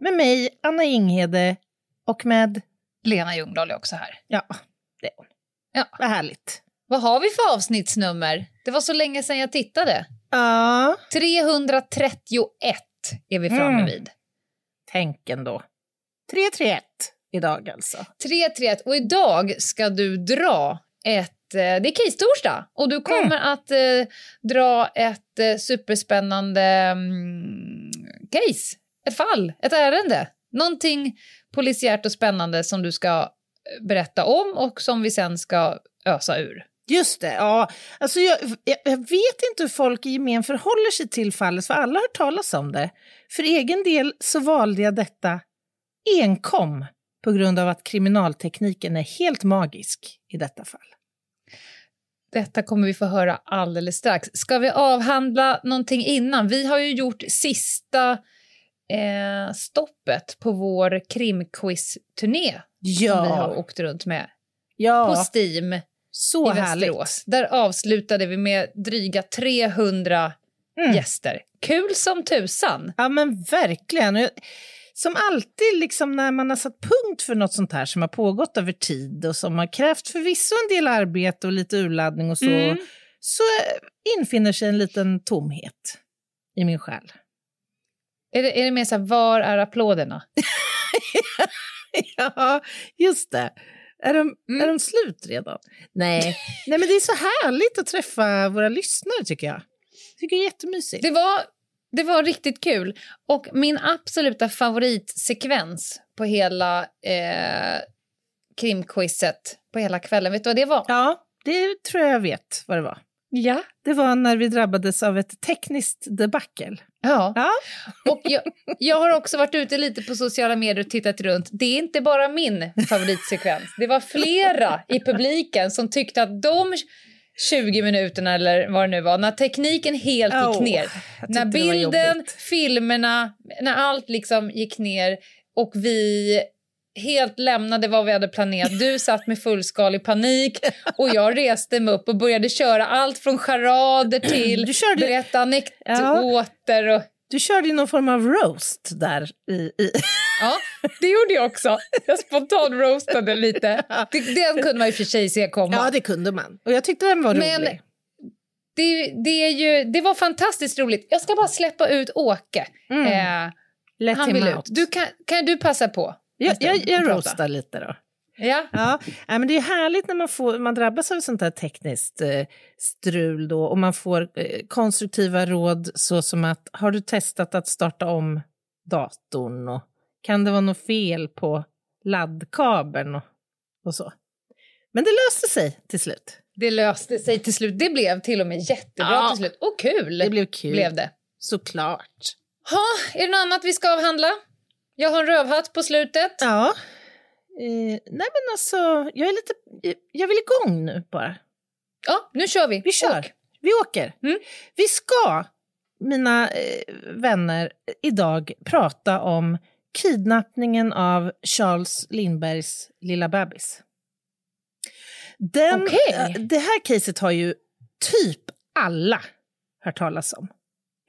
Med mig, Anna Inghede, och med... Lena Ljungdahl är också här. Ja, det är hon. Ja. Vad härligt. Vad har vi för avsnittsnummer? Det var så länge sedan jag tittade. Ja, 331 är vi framme Mm. vid. tänk ändå. 331 idag alltså. 331 och idag ska du dra ett eh, det är case-torsdag och du kommer att eh, dra ett eh, superspännande mm, case. Ett fall, ett ärende. Någonting polisiärt och spännande som du ska eh, berätta om och som vi sen ska ösa ur. Just det, ja. Alltså jag, jag, jag vet inte hur folk i gemen förhåller sig till fallet, för alla har hört talas om det. För egen del så valde jag detta enkom på grund av att kriminaltekniken är helt magisk i detta fall. Detta kommer vi få höra alldeles strax. Ska vi avhandla någonting innan? Vi har ju gjort sista eh, stoppet på vår krimquiz-turné som vi har Ja, åkt runt med på ja Steam så i härligt. Västerås. Där avslutade vi med dryga 300 Mm. gäster. Kul som tusan! Ja, men verkligen. Som alltid, liksom när man har satt punkt för något sånt här som har pågått över tid och som har krävt förvisso en del arbete och lite urladdning och så, Mm. så infinner sig en liten tomhet i min själ. Är det, är det mer så här, var är applåderna? ja, just det. Är de, Mm. är de slut redan? Nej. Nej, men det är så härligt att träffa våra lyssnare tycker jag. Jag tycker det är jättemysigt. Det var, det var riktigt kul. Och min absoluta favoritsekvens på hela eh, krimquizet på hela kvällen, vet du vad det var? Ja, det tror jag jag vet vad det var. Ja. Det var när vi drabbades av ett tekniskt debacle. Ja. Ja. Och jag, jag har också varit ute lite på sociala medier och tittat runt. Det är inte bara min favoritsekvens. Det var flera i publiken som tyckte att de 20 minuterna eller vad det nu var, när tekniken helt gick ner, när bilden, filmerna, när allt liksom gick ner och vi helt lämnade vad vi hade planerat. Du satt med fullskalig panik och jag reste mig upp och började köra allt från charader till Du körde- berätta anekdoter och Du körde ju någon form av roast där i... i. Ja, det gjorde jag också. Jag spontant roastade lite. Det, den kunde man i och för sig se komma. Ja, det kunde man. Och jag tyckte den var Men- rolig. det, det, är ju, det var fantastiskt roligt. Jag ska bara släppa ut Åke. Mm. Eh, han vill out. ut. Du, kan, kan du passa på? Jag, jag, jag roastar lite då. Ja. Ja, men det är härligt när man, får, man drabbas av sånt här tekniskt eh, strul då och man får eh, konstruktiva råd så som att har du testat att starta om datorn och kan det vara något fel på laddkabeln och, och så. Men det löste sig till slut. Det löste sig till slut. Det blev till och med jättebra Ja. till slut. Och kul Det blev kul. blev det. Såklart. Ha, är det något annat vi ska avhandla? Jag har en rövhatt på slutet. Ja. Eh, nej men alltså, jag är lite, jag vill igång nu bara. Ja, nu kör vi. Vi kör. Åk. Vi åker. Mm. Vi ska, mina eh, vänner, idag prata om kidnappningen av Charles Lindbergs lilla bebis. Den, Okej. eh, Det här caset har ju typ alla hört talas om,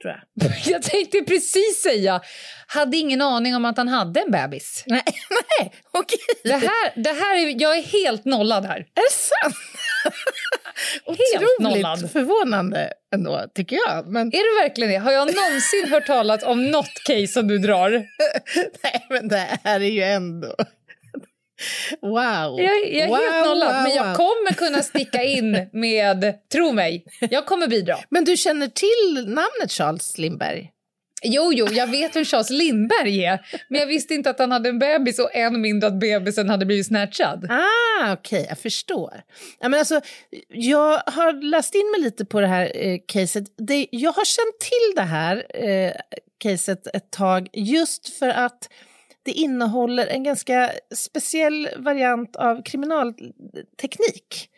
tror jag. Jag tänkte precis säga, hade ingen aning om att han hade en bebis. Nej, nej, okej. Det här, det här är, jag är helt nollad här. Är det sant? nollad. Otroligt förvånande ändå, tycker jag. Men, Är det verkligen det? Har jag någonsin hört talas om något case som du drar? nej, men det här är ju ändå... Wow! Jag, jag är wow, helt nollad, wow, men jag wow. kommer kunna sticka in med, tro mig, jag kommer bidra. Men du känner till namnet Charles Lindberg? Jo, jo, jag vet vem Charles Lindberg är, men jag visste inte att han hade en bebis och än mindre att bebisen hade blivit snatchad. Ah, okej, okay, jag förstår. Ja, men alltså, jag har läst in mig lite på det här eh, caset. Det, jag har känt till det här eh, caset ett tag just för att det innehåller en ganska speciell variant av kriminalteknik.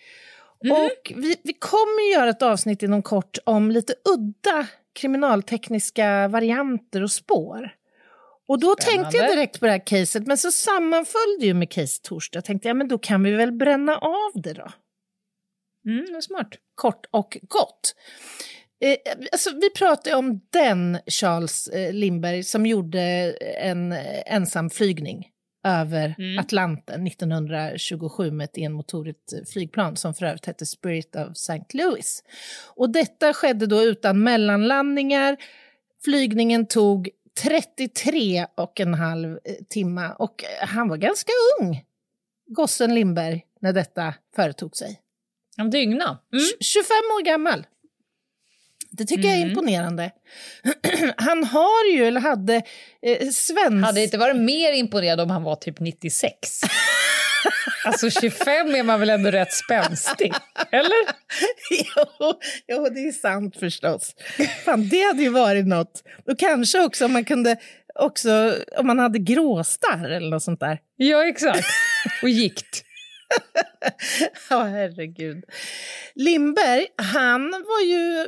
Mm. Och vi, vi kommer göra ett avsnitt inom kort om lite udda kriminaltekniska varianter och spår. Och då Spännande. tänkte jag direkt på det här caset, men så sammanföll det ju med case torsdag. Jag tänkte, ja men då kan vi väl bränna av det då. Mm, det smart. Kort och gott. Eh, alltså, vi pratar om den Charles eh, Lindbergh som gjorde en eh, ensam flygning över mm. Atlanten 1927 med ett enmotorigt eh, flygplan som för övrigt hette Spirit of St. Louis. Och detta skedde då utan mellanlandningar. Flygningen tog 33 och en halv eh, timme och han var ganska ung, gossen Lindberg, när detta företog sig. Han dygna. Mm. 25 år gammal. Det tycker mm. jag är mm. imponerande. han har ju, eller hade, eh, svensk... Hade inte varit mer imponerad om han var typ 96? alltså 25 är man väl ändå rätt spänstig? Eller? jo, jo, det är sant förstås. Fan, det hade ju varit något. Och kanske också om man kunde också om man hade gråstarr eller något sånt där. Ja, exakt. Och gikt. Ja, oh, herregud. Lindberg, han var ju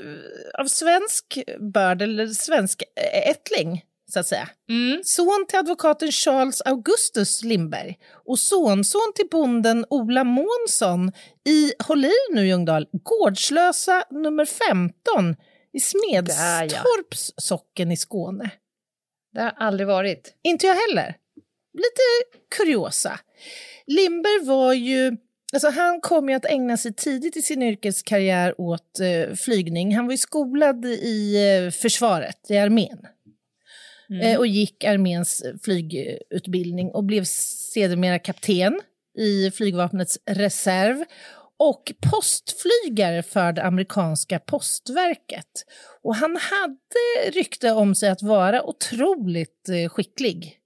av svensk börd, eller svensk ättling, så att säga. Mm. Son till advokaten Charles Augustus Lindberg och sonson till bonden Ola Månsson i, håll i nu Ljungdahl, Gårdslösa nummer 15 i Smedstorps socken i Skåne. Det har aldrig varit. Inte jag heller. Lite kuriosa. Lindberg var ju... Alltså han kom ju att ägna sig tidigt i sin yrkeskarriär åt eh, flygning. Han var ju skolad i eh, försvaret, i armén. Mm. Eh, och gick arméns flygutbildning och blev sedermera kapten i flygvapnets reserv och postflygare för det amerikanska postverket. Och han hade rykte om sig att vara otroligt eh, skicklig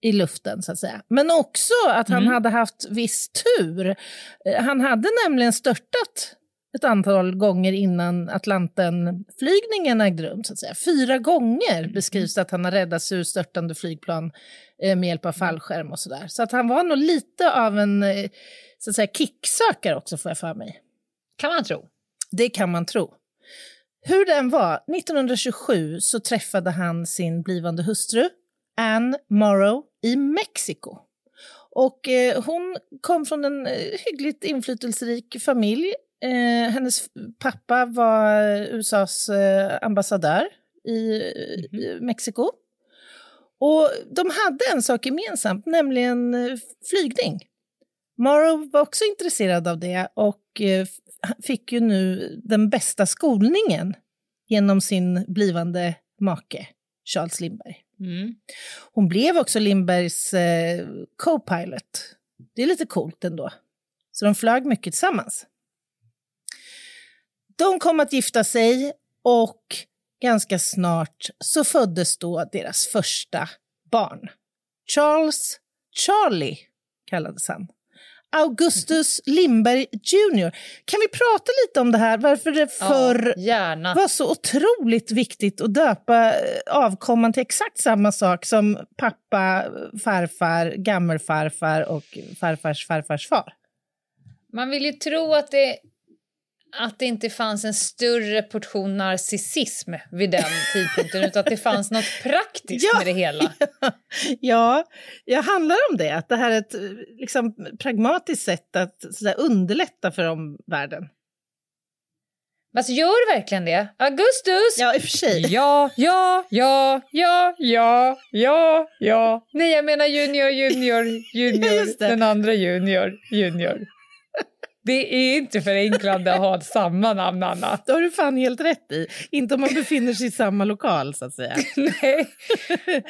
i luften, så att säga. Men också att han mm. hade haft viss tur. Eh, han hade nämligen störtat ett antal gånger innan Atlantenflygningen ägde rum. Så att säga. Fyra gånger mm. beskrivs det att han har räddats ur störtande flygplan eh, med hjälp av mm. fallskärm och sådär. Så att han var nog lite av en eh, så att säga, kicksökare också, får jag för mig. Kan man tro. Det kan man tro. Hur den var, 1927 så träffade han sin blivande hustru Anne Morrow i Mexiko. Och eh, hon kom från en eh, hyggligt inflytelserik familj. Eh, hennes pappa var USAs ambassadör i, mm -hmm. i Mexiko. Och de hade en sak gemensamt, nämligen flygning. Morrow var också intresserad av det och fick ju nu den bästa skolningen genom sin blivande make, Charles Lindbergh. Mm. Hon blev också Lindbergs eh, co-pilot. Det är lite coolt ändå. Så de flög mycket tillsammans. De kom att gifta sig och ganska snart så föddes då deras första barn. Charles Charlie kallades han. Augustus Lindberg Jr. Kan vi prata lite om det här, varför det förr ja, var så otroligt viktigt att döpa eh, avkomman till exakt samma sak som pappa, farfar, gammelfarfar och farfars farfars far? Man vill ju tro att det att det inte fanns en större portion narcissism vid den tidpunkten utan att det fanns något praktiskt ja, med det hela. Ja, ja, handlar om det, att det här är ett liksom, pragmatiskt sätt att så underlätta för omvärlden. Alltså gör verkligen det? Augustus! Ja, i och för sig. Ja, ja, ja, ja, ja, ja, ja. Nej, jag menar junior, junior, junior, den andra junior, junior. Det är inte förenklande att ha samma namn, Anna. Det har du fan helt rätt i. Inte om man befinner sig i samma lokal, så att säga.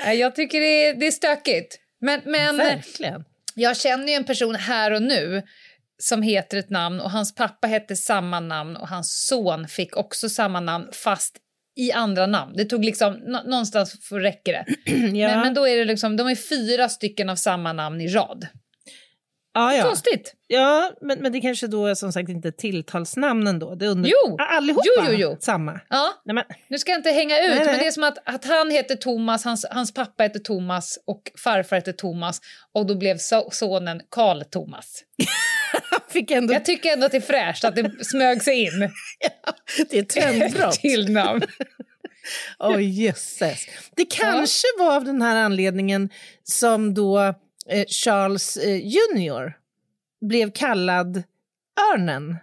Nej, jag tycker det är, det är stökigt. Men, men Verkligen. jag känner ju en person här och nu som heter ett namn och hans pappa hette samma namn och hans son fick också samma namn fast i andra namn. Det tog liksom, nå- någonstans för räcker det. ja. Men, men då är det liksom, de är fyra stycken av samma namn i rad. Ja, ja. Konstigt. ja men, men det kanske då är som sagt inte tilltalsnamnen då. Det är under... Jo. Ah, Allihopa Jo, jo, jo. samma. Ja, Nej, men, nu ska jag inte hänga ut, Nej, men nej. det är som att, att han heter Thomas, hans, hans pappa heter Thomas och farfar heter Thomas och då blev so sonen Karl Thomas. fick ändå... Jag tycker ändå att det är fräscht att det smög sig in det är ett trendbrott. till namn. Oj, jösses. Det kanske var av den här anledningen som då eh, Charles eh, Junior blev kallad Örnen.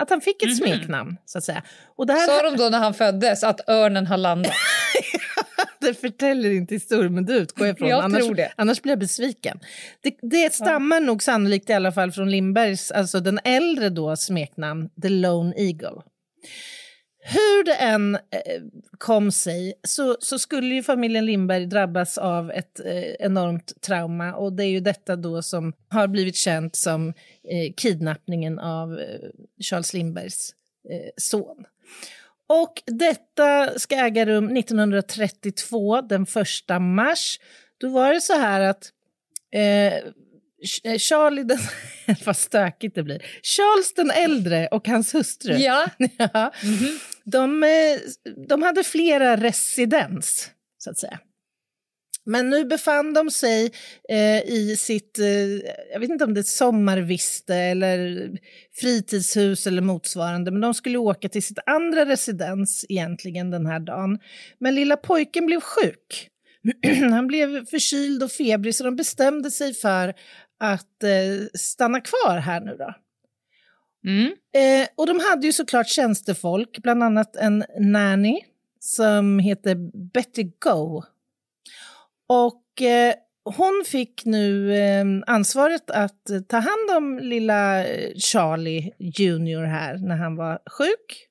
Att han fick ett Mhm. smeknamn, så att säga. Och det här Sa de då när han föddes att örnen har landat? det förtäller inte historien, men det utgår jag ifrån. Jag annars, tror det. annars blir jag besviken. Det, det stammar nog sannolikt i alla fall från Lindbergs, alltså den äldre då smeknamn, The Lone Eagle. Hur det än eh, kom sig så, så skulle ju familjen Lindberg drabbas av ett eh, enormt trauma och det är ju detta då som har blivit känt som eh, kidnappningen av eh, Charles Lindbergs eh, son. Och detta ska äga rum 1932, den första mars. Då var det så här att eh, Charlie den... Vad stökigt det blir. Charles den äldre och hans hustru. Ja. Ja, Mhm. de, eh, de hade flera residens, så att säga. Men nu befann de sig eh, i sitt, eh, jag vet inte om det är ett sommarviste eller fritidshus eller motsvarande, men de skulle åka till sitt andra residens egentligen den här dagen. Men lilla pojken blev sjuk. Han blev förkyld och febrig så de bestämde sig för att eh, stanna kvar här nu då. Mm. Eh, och de hade ju såklart tjänstefolk, bland annat en nanny som heter Betty Go. Och eh, hon fick nu eh, ansvaret att ta hand om lilla eh, Charlie Junior här när han var sjuk.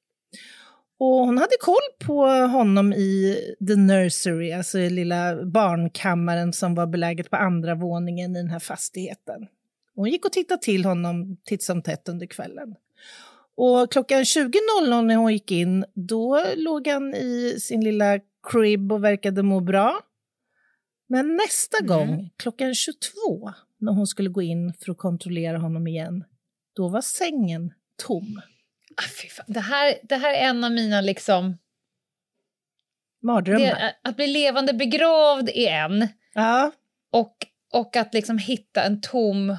Och hon hade koll på honom i the nursery, alltså i lilla barnkammaren som var beläget på andra våningen i den här fastigheten. Hon gick och tittade till honom titt som tätt under kvällen. Och klockan 20.00 när hon gick in, då låg han i sin lilla crib och verkade må bra. Men nästa Mm. gång, klockan 22, när hon skulle gå in för att kontrollera honom igen, då var sängen tom. Ah. Det, här, det här är en av mina liksom... Mardrömmar. Det, att bli levande begravd är en. Ja, Och, och att liksom hitta en tom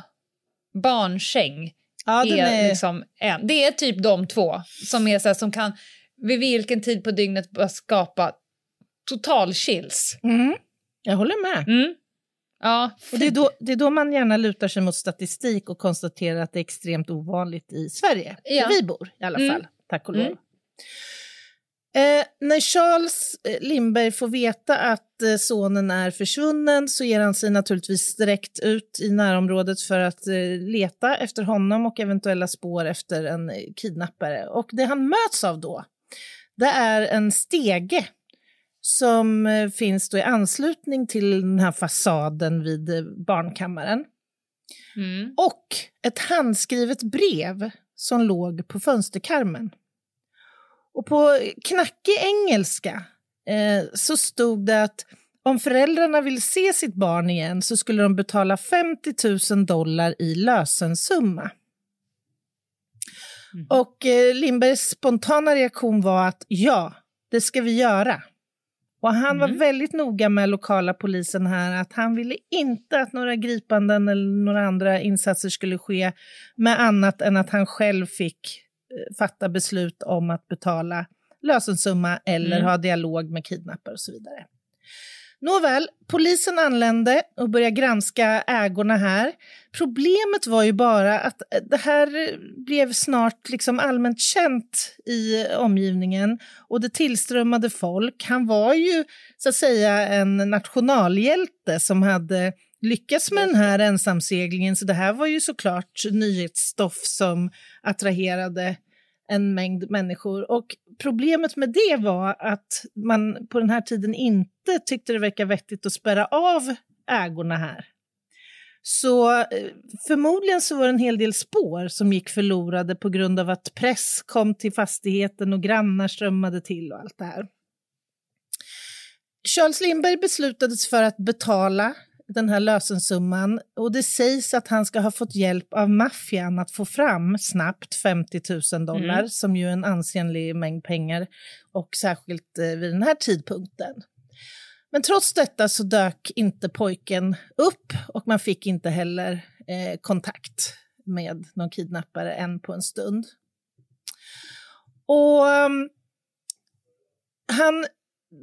barnsäng ja är, är... liksom en. Det är typ de två som är så här, som kan vid vilken tid på dygnet bara skapa total chills. Mm, jag håller med. Mm. Ja, Och det, är då, det är då man gärna lutar sig mot statistik och konstaterar att det är extremt ovanligt i Sverige. Ja. Där vi bor i alla Mm. fall, tack och lov. Mm. Eh, när Charles eh, Lindberg får veta att eh, sonen är försvunnen så ger han sig naturligtvis direkt ut i närområdet för att eh, leta efter honom och eventuella spår efter en eh, kidnappare. Och det han möts av då, det är en stege som eh, finns då i anslutning till den här fasaden vid eh, barnkammaren. Mm. Och ett handskrivet brev som låg på fönsterkarmen. Och på knackig engelska eh, så stod det att om föräldrarna vill se sitt barn igen så skulle de betala 50 000 dollar i lösensumma. Mhm. Och eh, Lindbergs spontana reaktion var att ja, det ska vi göra. Och han var Mm. väldigt noga med lokala polisen här att han ville inte att några gripanden eller några andra insatser skulle ske med annat än att han själv fick eh, fatta beslut om att betala lösensumma eller Mm. ha dialog med kidnappare och så vidare. Nåväl, polisen anlände och började granska ägorna här. Problemet var ju bara att eh, det här blev snart liksom allmänt känt i omgivningen och det tillströmmade folk. Han var ju så att säga en nationalhjälte som hade lyckats med den här ensamseglingen så det här var ju såklart nyhetsstoff som attraherade en mängd människor. Och problemet med det var att man på den här tiden inte tyckte det verkade vettigt att spärra av ägorna här. Så eh, förmodligen så var det en hel del spår som gick förlorade på grund av att press kom till fastigheten och grannar strömmade till och allt det här. Charles Lindberg beslutades för att betala den här lösensumman och det sägs att han ska ha fått hjälp av maffian att få fram snabbt 50 000 dollar, mm. som ju är en ansenlig mängd pengar, och särskilt eh, vid den här tidpunkten. Men trots detta så dök inte pojken upp och man fick inte heller eh, kontakt med någon kidnappare än på en stund. Och um, han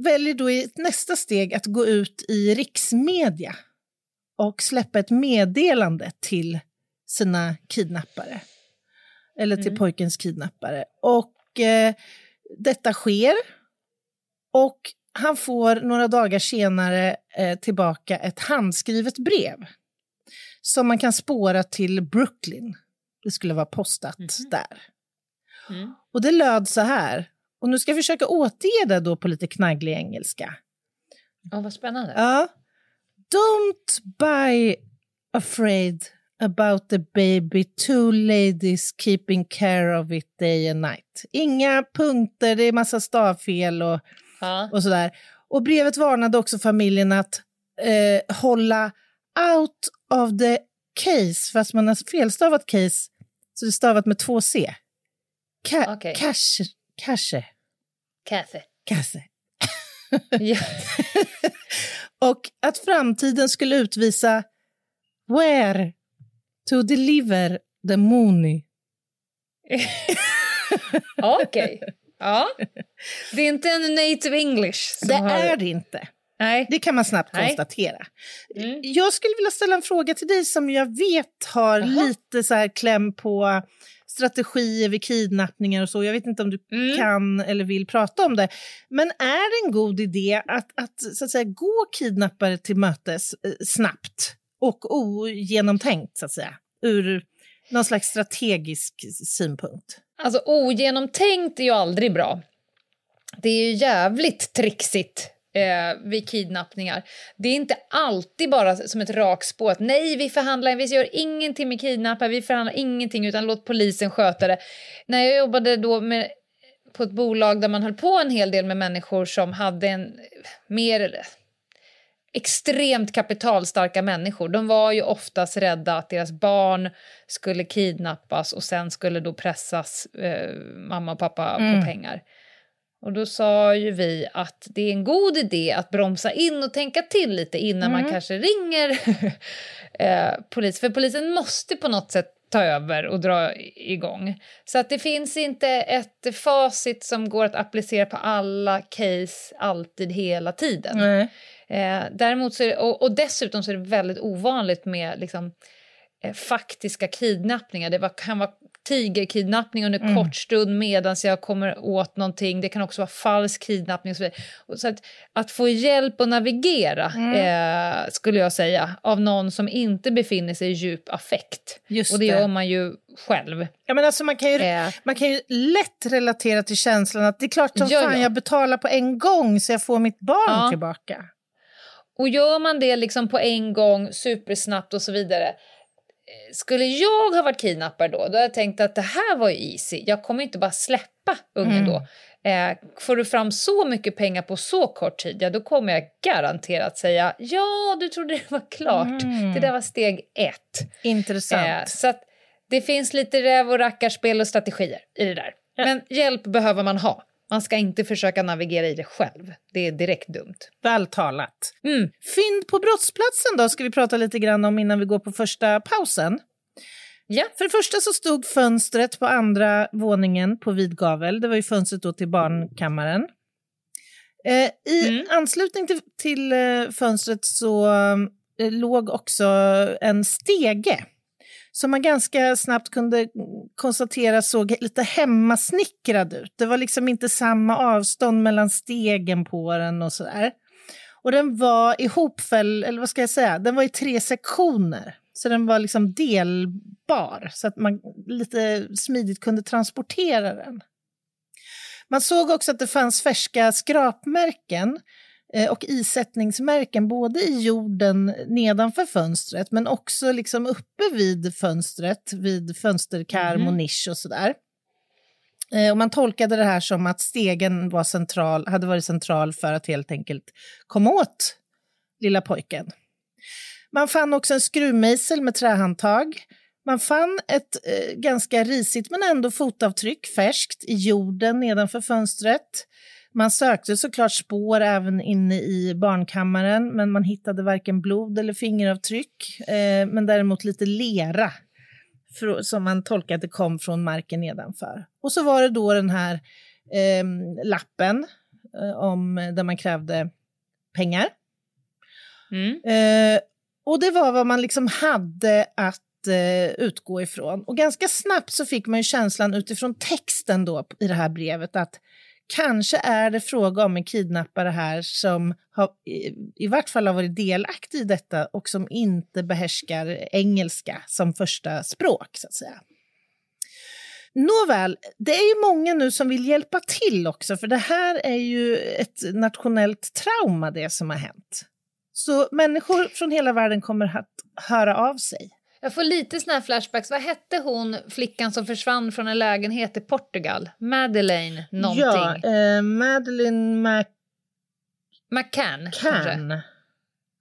väljer då i nästa steg att gå ut i riksmedia och släppa ett meddelande till sina kidnappare. Eller till mm. pojkens kidnappare. Och eh, detta sker. Och han får några dagar senare eh, tillbaka ett handskrivet brev som man kan spåra till Brooklyn. Det skulle vara postat mm. där. Mm. Och det löd så här, och nu ska jag försöka återge det då på lite knagglig engelska. Ja, vad spännande. Ja. Don't buy afraid about the baby, two ladies keeping care of it day and night. Inga punkter, det är massa stavfel och, ja. och sådär. Och brevet varnade också familjen att eh, hålla out of the case, fast man har felstavat case, så det är stavat med två C. Ka okay. Cash, Kasse. Kasse. Kasse. Och att framtiden skulle utvisa where to deliver the money. Okej. Okay. Ja. Det är inte en native English. det har... är det inte. Nej. Det kan man snabbt Nej. konstatera. Mm. Jag skulle vilja ställa en fråga till dig som jag vet har Aha. lite så här kläm på strategier vid kidnappningar och så. Jag vet inte om du mm. kan eller vill prata om det. Men är det en god idé att, att, så att säga, gå kidnappare till mötes eh, snabbt och ogenomtänkt, så att säga, ur någon slags strategisk synpunkt? Alltså ogenomtänkt är ju aldrig bra. Det är ju jävligt trixigt eh, vid kidnappningar. Det är inte alltid bara som ett rakspår att nej, vi förhandlar, vi gör ingenting med kidnappare, vi förhandlar ingenting utan låt polisen sköta det. När jag jobbade då med, på ett bolag där man höll på en hel del med människor som hade en mer extremt kapitalstarka människor. De var ju oftast rädda att deras barn skulle kidnappas och sen skulle då pressas eh, mamma och pappa mm. på pengar. Och då sa ju vi att det är en god idé att bromsa in och tänka till lite innan mm. man kanske ringer eh, polis. För polisen måste på något sätt ta över och dra igång. Så att det finns inte ett facit som går att applicera på alla case alltid hela tiden. Mm. Eh, däremot så det, och, och, dessutom så är det väldigt ovanligt med liksom, eh, faktiska kidnappningar. Det var, kan vara tigerkidnappning under mm. kort stund medan jag kommer åt någonting. Det kan också vara falsk kidnappning. Och så vidare. så att, att få hjälp att navigera, mm. eh, skulle jag säga, av någon som inte befinner sig i djup affekt. Just och det, det gör man ju själv. Ja, men alltså man, kan ju, eh. man kan ju lätt relatera till känslan att det är klart som fan ja. jag betalar på en gång så jag får mitt barn ja. tillbaka. Och gör man det liksom på en gång, supersnabbt och så vidare skulle jag ha varit kidnappad då, då hade jag tänkt att det här var ju easy. Jag kommer inte bara släppa ungen mm. då. Eh, får du fram så mycket pengar på så kort tid, ja då kommer jag garanterat säga ja, du trodde det var klart. Mm. Det där var steg ett. Intressant. Eh, så att det finns lite räv och rackarspel och strategier i det där. Ja. Men hjälp behöver man ha. Man ska inte försöka navigera i det själv. Det är direkt dumt. Väl talat. Mm. Fynd på brottsplatsen då ska vi prata lite grann om innan vi går på första pausen. Ja. För det första så stod fönstret på andra våningen på vid gavel. Det var ju fönstret då till barnkammaren. Eh, I mm. anslutning till, till eh, fönstret så eh, låg också en stege som man ganska snabbt kunde konstatera såg lite hemmasnickrad ut. Det var liksom inte samma avstånd mellan stegen på den och sådär. Och den var ihopfälld, eller vad ska jag säga, den var i tre sektioner. Så den var liksom delbar, så att man lite smidigt kunde transportera den. Man såg också att det fanns färska skrapmärken och isättningsmärken både i jorden nedanför fönstret men också liksom uppe vid fönstret, vid fönsterkarm och nisch och sådär. Eh, Och man tolkade det här som att stegen var central, hade varit central för att helt enkelt komma åt lilla pojken. Man fann också en skruvmejsel med trähandtag. Man fann ett eh, ganska risigt men ändå fotavtryck färskt i jorden nedanför fönstret. Man sökte såklart spår även inne i barnkammaren men man hittade varken blod eller fingeravtryck eh, men däremot lite lera fro- som man tolkade kom från marken nedanför. Och så var det då den här eh, lappen eh, om, där man krävde pengar. Mm. Eh, och det var vad man liksom hade att eh, utgå ifrån. Och ganska snabbt så fick man ju känslan utifrån texten då i det här brevet att kanske är det fråga om en kidnappare här som har, i, i vart fall har varit delaktig i detta och som inte behärskar engelska som första språk, så att säga. Nåväl, det är ju många nu som vill hjälpa till också, för det här är ju ett nationellt trauma, det som har hänt. Så människor från hela världen kommer att höra av sig. Jag får lite såna här flashbacks. Vad hette hon, flickan som försvann från en lägenhet i Portugal? Madeleine någonting. Ja, eh, Madeleine McCann. McCann. kanske.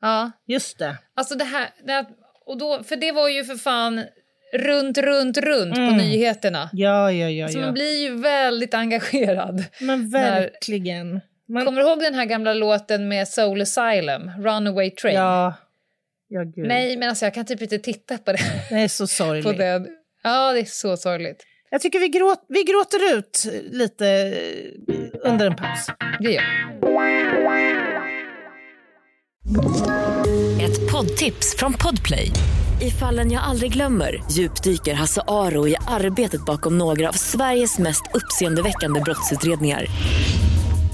Ja, Just det. alltså det här... Det här och då, för det var ju för fan runt, runt, runt på Mm. nyheterna. Ja, ja, ja. Så ja. man blir ju väldigt engagerad. Men verkligen. Man, Kommer du ihåg den här gamla låten med Soul Asylum, Runaway Train? ja. Ja, gud. Nej, men alltså jag kan typ inte titta på det. Det är så på sorgligt. den. Ja, det är så sorgligt. Jag tycker vi, gråt, vi gråter ut lite eh, under en paus. Det gör Ett poddtips från Podplay. I fallen jag aldrig glömmer djupdyker Hasse Aro i arbetet bakom några av Sveriges mest uppseendeväckande brottsutredningar.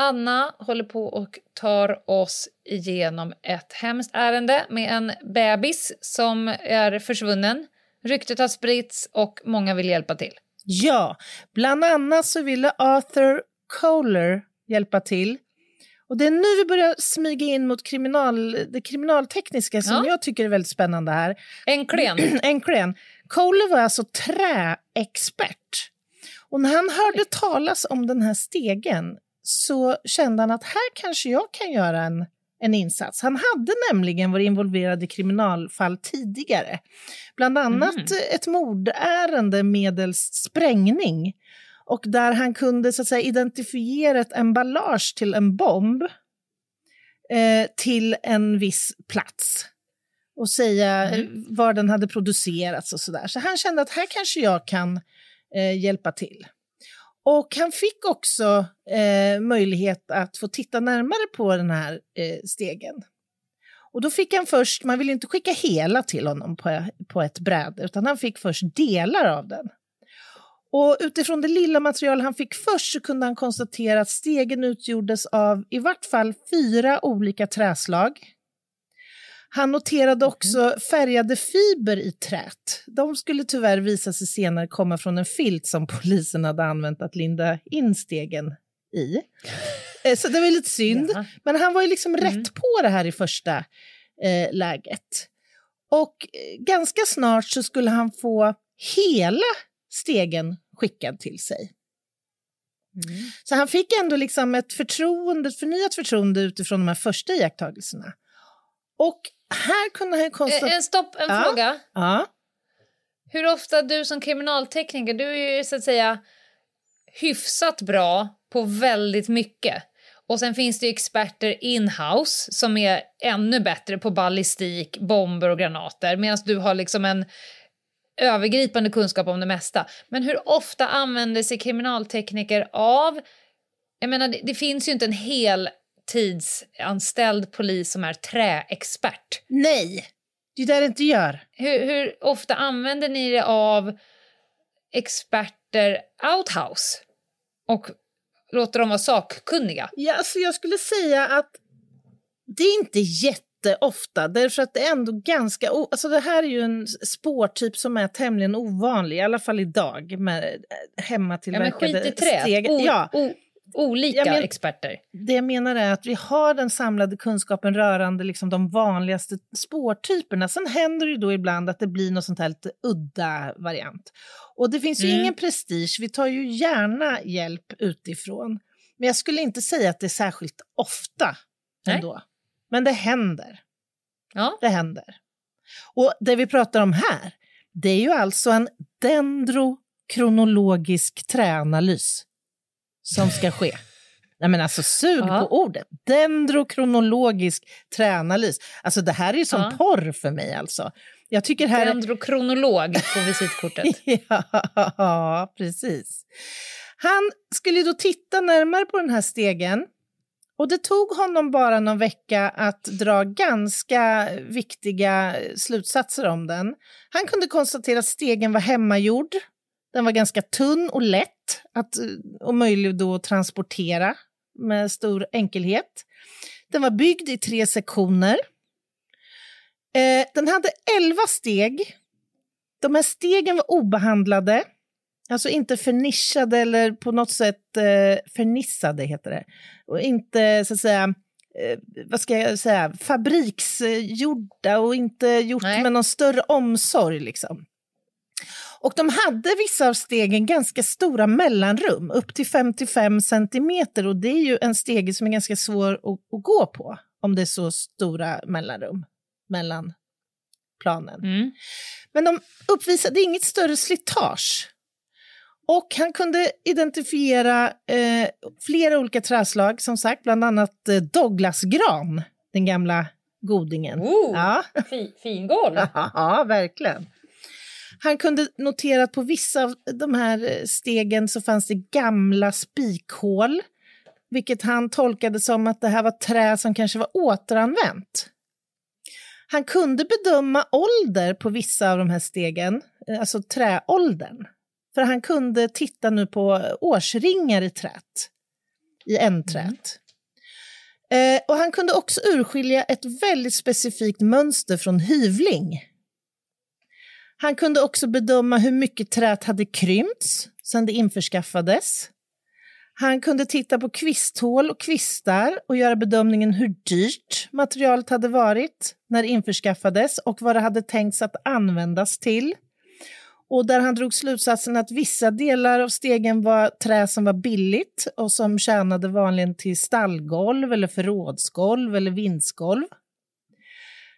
Anna håller på och tar oss igenom ett hemskt ärende med en bebis som är försvunnen. Ryktet har spritts och många vill hjälpa till. Ja, bland annat så ville Arthur Kohler hjälpa till. Och det är nu vi börjar smyga in mot kriminal, det kriminaltekniska som Ja. jag tycker är väldigt spännande här. Äntligen. Kohler var alltså träexpert. Och när han hörde talas om den här stegen så kände han att här kanske jag kan göra en, en insats. Han hade nämligen varit involverad i kriminalfall tidigare. Bland annat Mhm. ett mordärende medelst sprängning. Och där han kunde så att säga, identifiera ett emballage till en bomb eh, till en viss plats och säga eh, var den hade producerats och sådär. Så han kände att här kanske jag kan eh, hjälpa till. Och han fick också eh, möjlighet att få titta närmare på den här eh, stegen. Och då fick han först, man ville inte skicka hela till honom på, på ett bräde, utan han fick först delar av den. Och utifrån det lilla material han fick först så kunde han konstatera att stegen utgjordes av i vart fall fyra olika träslag. Han noterade också färgade fiber i trät. De skulle tyvärr visa sig senare komma från en filt som polisen hade använt att linda in stegen i. Eh, Så det var lite synd. Jaha. Men han var ju liksom rätt på det här i första eh, läget. Och eh, ganska snart så skulle han få hela stegen skickad till sig. Så han fick ändå liksom ett förtroende, ett förnyat förtroende utifrån de här första iakttagelserna. Och här kunde han ju Eh, konstatera... En stopp, en Ja. fråga. Ja. Hur ofta du som kriminaltekniker, du är ju så att säga hyfsat bra på väldigt mycket. Och sen finns det ju experter in-house som är ännu bättre på ballistik, bomber och granater medan du har liksom en övergripande kunskap om det mesta. Men hur ofta använder sig kriminaltekniker av... Jag menar, det, det finns ju inte en hel tidsanställd polis som är träexpert. Nej, Det är det det inte gör. Hur, hur ofta använder ni det av experter outhouse och låter dem vara sakkunniga? Ja, alltså jag skulle säga att det är inte jätteofta, därför att det är ändå ganska... Alltså det här är ju en spårtyp som är tämligen ovanlig, i alla fall idag, med eh, Ja, men hemmatillverkade skit i trä. steg. O, Ja, o, olika men- experter. det jag menar är att vi har den samlade kunskapen rörande liksom de vanligaste spårtyperna. Sen händer det ju då ibland att det blir något sånt här lite udda variant. Och det finns ju Mm. ingen prestige, vi tar ju gärna hjälp utifrån. Men jag skulle inte säga att det är särskilt ofta Nej. ändå. Men det händer. Ja. Det händer. Och det vi pratar om här, det är ju alltså en dendrokronologisk träanalys som ska ske. Nej men alltså sug Ja. på ordet. Dendrokronologisk träanalys. Alltså det här är ju som Ja. porr för mig alltså. Jag tycker här... Dendrokronolog på visitkortet. ja, precis. Han skulle då titta närmare på den här stegen och det tog honom bara någon vecka att dra ganska viktiga slutsatser om den. Han kunde konstatera att stegen var hemmagjord. Den var ganska tunn och lätt att, och möjlig då att transportera med stor enkelhet. Den var byggd i tre sektioner. Eh, den hade elva steg. De här stegen var obehandlade, alltså inte förnischade eller på något sätt eh, förnissade, heter det. Och inte, så att säga, eh, vad ska jag säga, fabriksgjorda och inte gjort Nej. med någon större omsorg. Liksom. Och de hade vissa av stegen ganska stora mellanrum, upp till 55 centimeter. Och det är ju en stege som är ganska svår att, att gå på, om det är så stora mellanrum mellan planen. Mm. Men de uppvisade inget större slitage. Och han kunde identifiera eh, flera olika träslag, som sagt, bland annat eh, Douglasgran, den gamla godingen. Oh, Ja. fi, fingolv. ja, verkligen. Han kunde notera att på vissa av de här eh, stegen så fanns det gamla spikhål, vilket han tolkade som att det här var trä som kanske var återanvänt. Han kunde bedöma ålder på vissa av de här stegen, eh, alltså träåldern. För han kunde titta nu på årsringar i trät, i ändträt. Eh, och han kunde också urskilja ett väldigt specifikt mönster från hyvling. Han kunde också bedöma hur mycket träet hade krympts sedan det införskaffades. Han kunde titta på kvisthål och kvistar och göra bedömningen hur dyrt materialet hade varit när det införskaffades och vad det hade tänkts att användas till. Och där han drog slutsatsen att vissa delar av stegen var trä som var billigt och som tjänade vanligen till stallgolv eller förrådsgolv eller vindsgolv.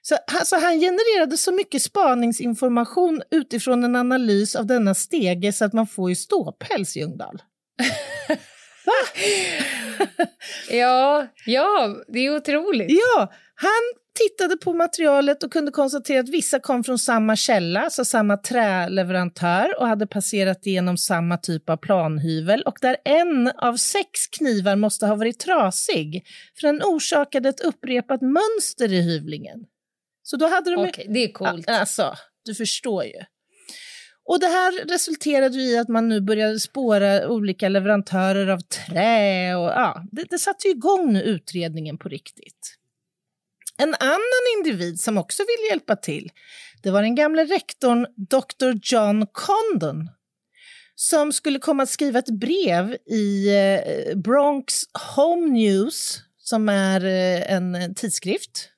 Så alltså, han genererade så mycket spaningsinformation utifrån en analys av denna stege så att man får ju ståpäls, Ljungdahl. Ja, ja, det är otroligt. Ja, han tittade på materialet och kunde konstatera att vissa kom från samma källa, alltså samma träleverantör och hade passerat igenom samma typ av planhyvel och där en av sex knivar måste ha varit trasig för den orsakade ett upprepat mönster i hyvlingen. Så då hade de... Okej, det är coolt. Alltså, du förstår ju. Och det här resulterade i att man nu började spåra olika leverantörer av trä och ja, det, det satte igång nu utredningen på riktigt. En annan individ som också ville hjälpa till, det var den gamle rektorn Dr. John Condon som skulle komma att skriva ett brev i eh, Bronx Home News, som är eh, en tidskrift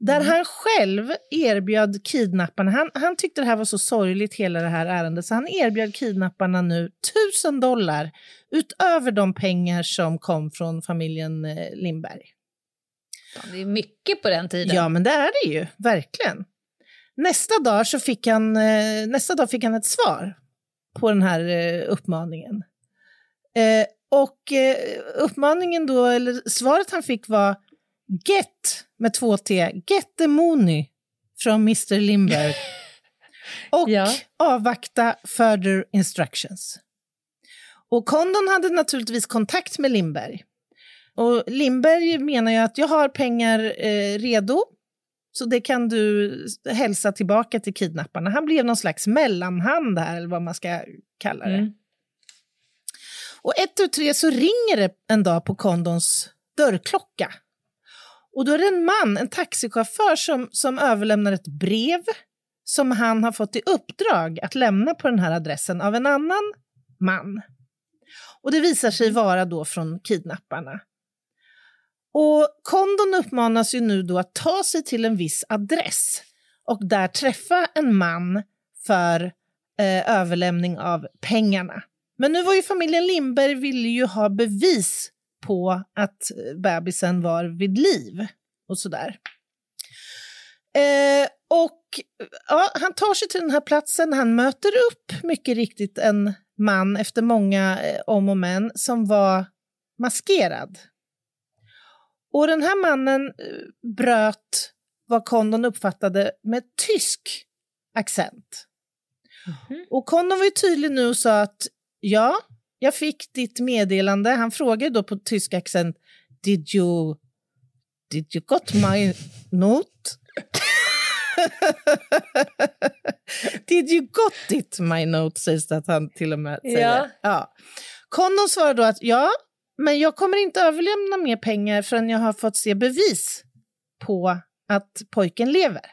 där han själv erbjöd kidnapparna, han, han tyckte det här var så sorgligt hela det här ärendet, så han erbjöd kidnapparna nu tusen dollar utöver de pengar som kom från familjen eh, Lindberg. Det är mycket på den tiden. Ja, men det är det ju, verkligen. Nästa dag, så fick han, eh, nästa dag fick han ett svar på den här eh, uppmaningen. Eh, och eh, uppmaningen då, eller svaret han fick var Get, med två T, get the money från Mr Lindberg. och Ja. avvakta further instructions. Och Condon hade naturligtvis kontakt med Lindberg. Och Lindberg menar ju att jag har pengar eh, redo Så det kan du hälsa tillbaka till kidnapparna. Han blev någon slags mellanhand här, eller vad man ska kalla det. Mm. Och ett och tre så ringer det en dag på kondons dörrklocka. Och då är det en man, en taxichaufför, som, som överlämnar ett brev som han har fått i uppdrag att lämna på den här adressen av en annan man. Och det visar sig vara då från kidnapparna. Och Kondon uppmanas ju nu då att ta sig till en viss adress och där träffa en man för eh, överlämning av pengarna. Men nu var ju familjen Lindberg ville ju ha bevis på att bebisen var vid liv och sådär. Eh, och ja, han tar sig till den här platsen, han möter upp mycket riktigt en man efter många eh, om och men som var maskerad. Och den här mannen eh, bröt vad Kondon uppfattade med tysk accent. Mm -hmm. Och Kondon var ju tydlig nu och sa att ja, jag fick ditt meddelande. Han frågade då på tysk accent, did you, did you got my note? Did you got it, my note, sägs det att han till och med säger. Ja. Ja. Kondon svarar då att ja, men jag kommer inte överlämna mer pengar förrän jag har fått se bevis på att pojken lever.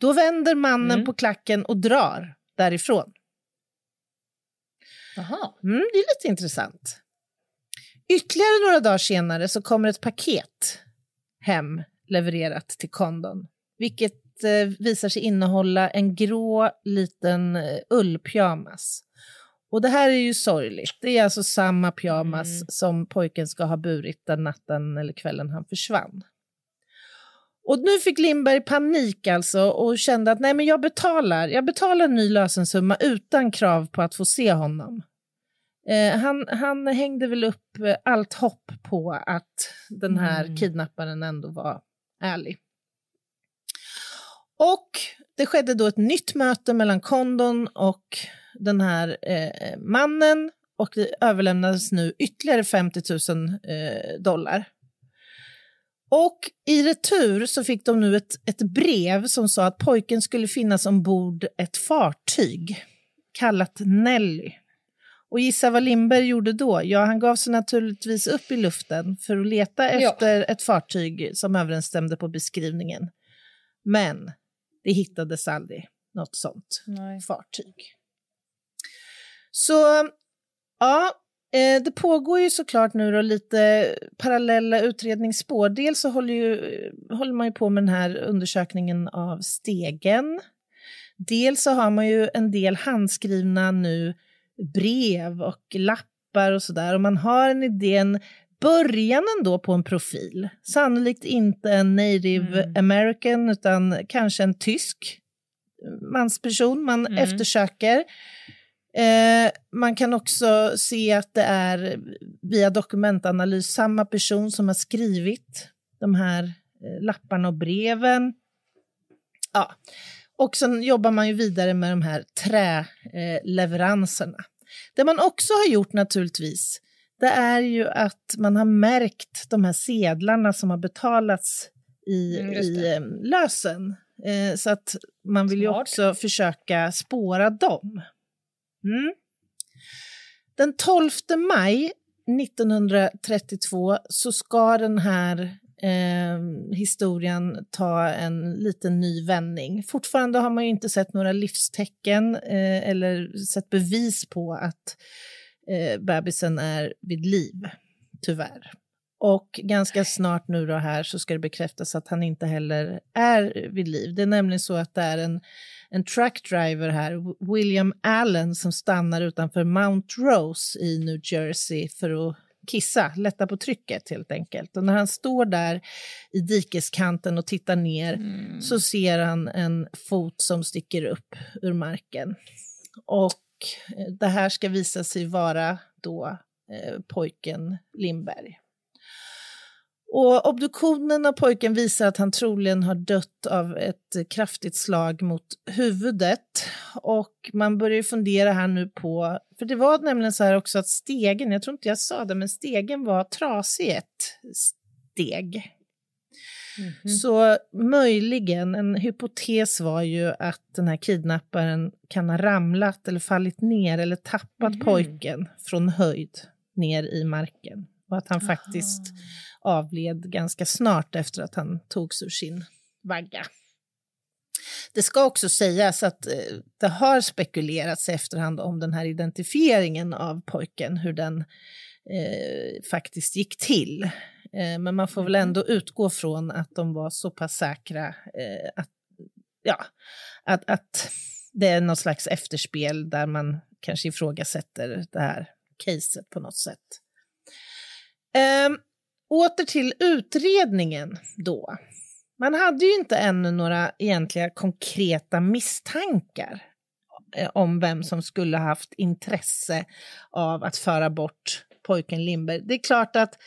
Då vänder mannen mm. på klacken och drar därifrån. Mm, det är lite intressant. Ytterligare några dagar senare så kommer ett paket hem levererat till Kondon, vilket eh, visar sig innehålla en grå liten eh, ullpyjamas. Och det här är ju sorgligt. Det är alltså samma pyjamas mm. som pojken ska ha burit den natten eller kvällen han försvann. Och nu fick Lindberg panik alltså och kände att nej men jag betalar, jag betalar en ny lösensumma utan krav på att få se honom. Eh, han, han hängde väl upp eh, allt hopp på att den här mm. kidnapparen ändå var ärlig. Och det skedde då ett nytt möte mellan Kondon och den här eh, mannen och det överlämnades nu ytterligare 50 000 eh, dollar. Och i retur så fick de nu ett, ett brev som sa att pojken skulle finnas ombord ett fartyg kallat Nelly. Och gissa vad Lindberg gjorde då? Ja, han gav sig naturligtvis upp i luften för att leta efter ja. ett fartyg som överensstämde på beskrivningen. Men det hittades aldrig något sånt Nej. fartyg. Så ja, eh, det pågår ju såklart nu då lite parallella utredningsspår. Dels så håller, ju, håller man ju på med den här undersökningen av stegen. Dels så har man ju en del handskrivna nu brev och lappar och sådär. Och man har en idé, en början ändå på en profil. Sannolikt inte en native mm. american utan kanske en tysk mansperson man mm. eftersöker. Eh, man kan också se att det är via dokumentanalys samma person som har skrivit de här eh, lapparna och breven. Ja. Och sen jobbar man ju vidare med de här träleveranserna. Det man också har gjort naturligtvis, det är ju att man har märkt de här sedlarna som har betalats i, mm, i eh, lösen. Eh, så att man vill Smart. ju också försöka spåra dem. Mm. Den 12 maj 1932 så ska den här eh, historien ta en liten ny vändning. Fortfarande har man ju inte sett några livstecken eh, eller sett bevis på att eh, bebisen är vid liv, tyvärr. Och ganska snart nu då här så ska det bekräftas att han inte heller är vid liv. Det är nämligen så att det är en, en truckdriver här, William Allen, som stannar utanför Mount Rose i New Jersey för att kissa, lätta på trycket helt enkelt. Och när han står där i dikeskanten och tittar ner mm. så ser han en fot som sticker upp ur marken. Och eh, det här ska visa sig vara då eh, pojken Lindberg. Och obduktionen av pojken visar att han troligen har dött av ett kraftigt slag mot huvudet. Och man börjar fundera här nu på, för det var nämligen så här också att stegen, jag tror inte jag sa det, men stegen var trasig ett steg. Mm. Så möjligen, en hypotes var ju att den här kidnapparen kan ha ramlat eller fallit ner eller tappat mm. pojken från höjd ner i marken. Och att han Aha. faktiskt avled ganska snart efter att han togs ur sin vagga. Det ska också sägas att eh, det har spekulerats i efterhand om den här identifieringen av pojken, hur den eh, faktiskt gick till. Eh, men man får väl mm. ändå utgå från att de var så pass säkra eh, att, ja, att, att det är något slags efterspel där man kanske ifrågasätter det här caset på något sätt. Eh, åter till utredningen då. Man hade ju inte ännu några egentliga konkreta misstankar eh, om vem som skulle haft intresse av att föra bort pojken Lindberg. Det är klart att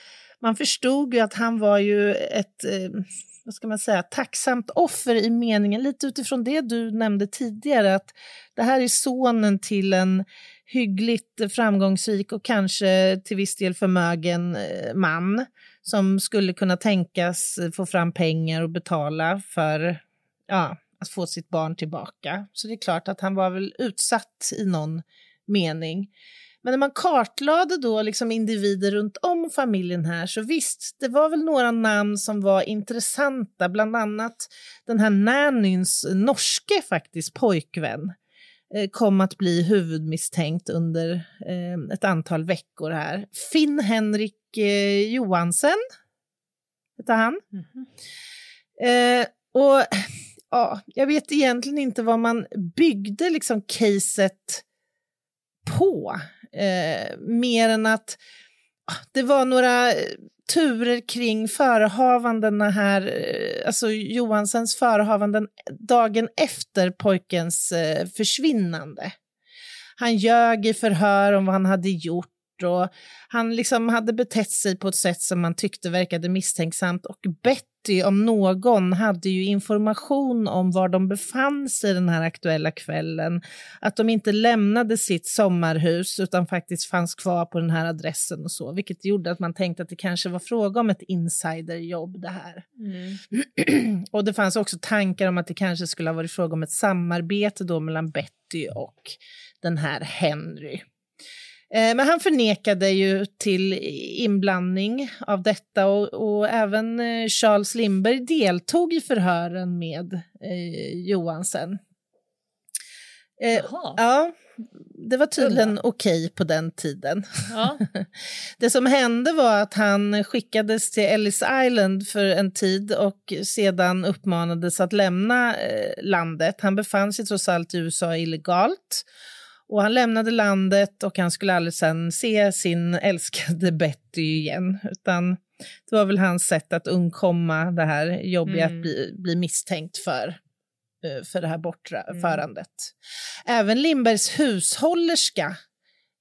man förstod ju att han var ju ett, eh, vad ska man säga, tacksamt offer i meningen, lite utifrån det du nämnde tidigare, att det här är sonen till en hyggligt framgångsrik och kanske till viss del förmögen eh, man som skulle kunna tänkas få fram pengar och betala för ja, att få sitt barn tillbaka. Så det är klart att han var väl utsatt i någon mening. Men när man kartlade då liksom individer runt om familjen här så visst, det var väl några namn som var intressanta, bland annat den här nannyns norske faktiskt pojkvän kom att bli huvudmisstänkt under eh, ett antal veckor här. Finn Henrik eh, Johansen heter han. Mm eh, och ja, jag vet egentligen inte vad man byggde liksom caset på. Eh, mer än att det var några eh, turer kring förehavandena här, eh, alltså Johansens förehavanden dagen efter pojkens eh, försvinnande. Han ljög i förhör om vad han hade gjort och han liksom hade betett sig på ett sätt som man tyckte verkade misstänksamt och Betty om någon hade ju information om var de befann sig den här aktuella kvällen. Att de inte lämnade sitt sommarhus utan faktiskt fanns kvar på den här adressen och så, vilket gjorde att man tänkte att det kanske var fråga om ett insiderjobb det här. Mm. och det fanns också tankar om att det kanske skulle ha varit fråga om ett samarbete då mellan Betty och den här Henry. Eh, men han förnekade ju till inblandning av detta och, och även eh, Charles Lindberg deltog i förhören med eh, Johansen. Eh, ja, det var tydligen okej okay på den tiden. Ja. det som hände var att han skickades till Ellis Island för en tid och sedan uppmanades att lämna eh, landet. Han befann sig trots allt i USA illegalt och han lämnade landet och han skulle aldrig sen se sin älskade Betty igen. Utan det var väl hans sätt att undkomma det här jobbiga mm. att bli, bli misstänkt för eh, för det här bortförandet. Mm. Även Lindbergs hushållerska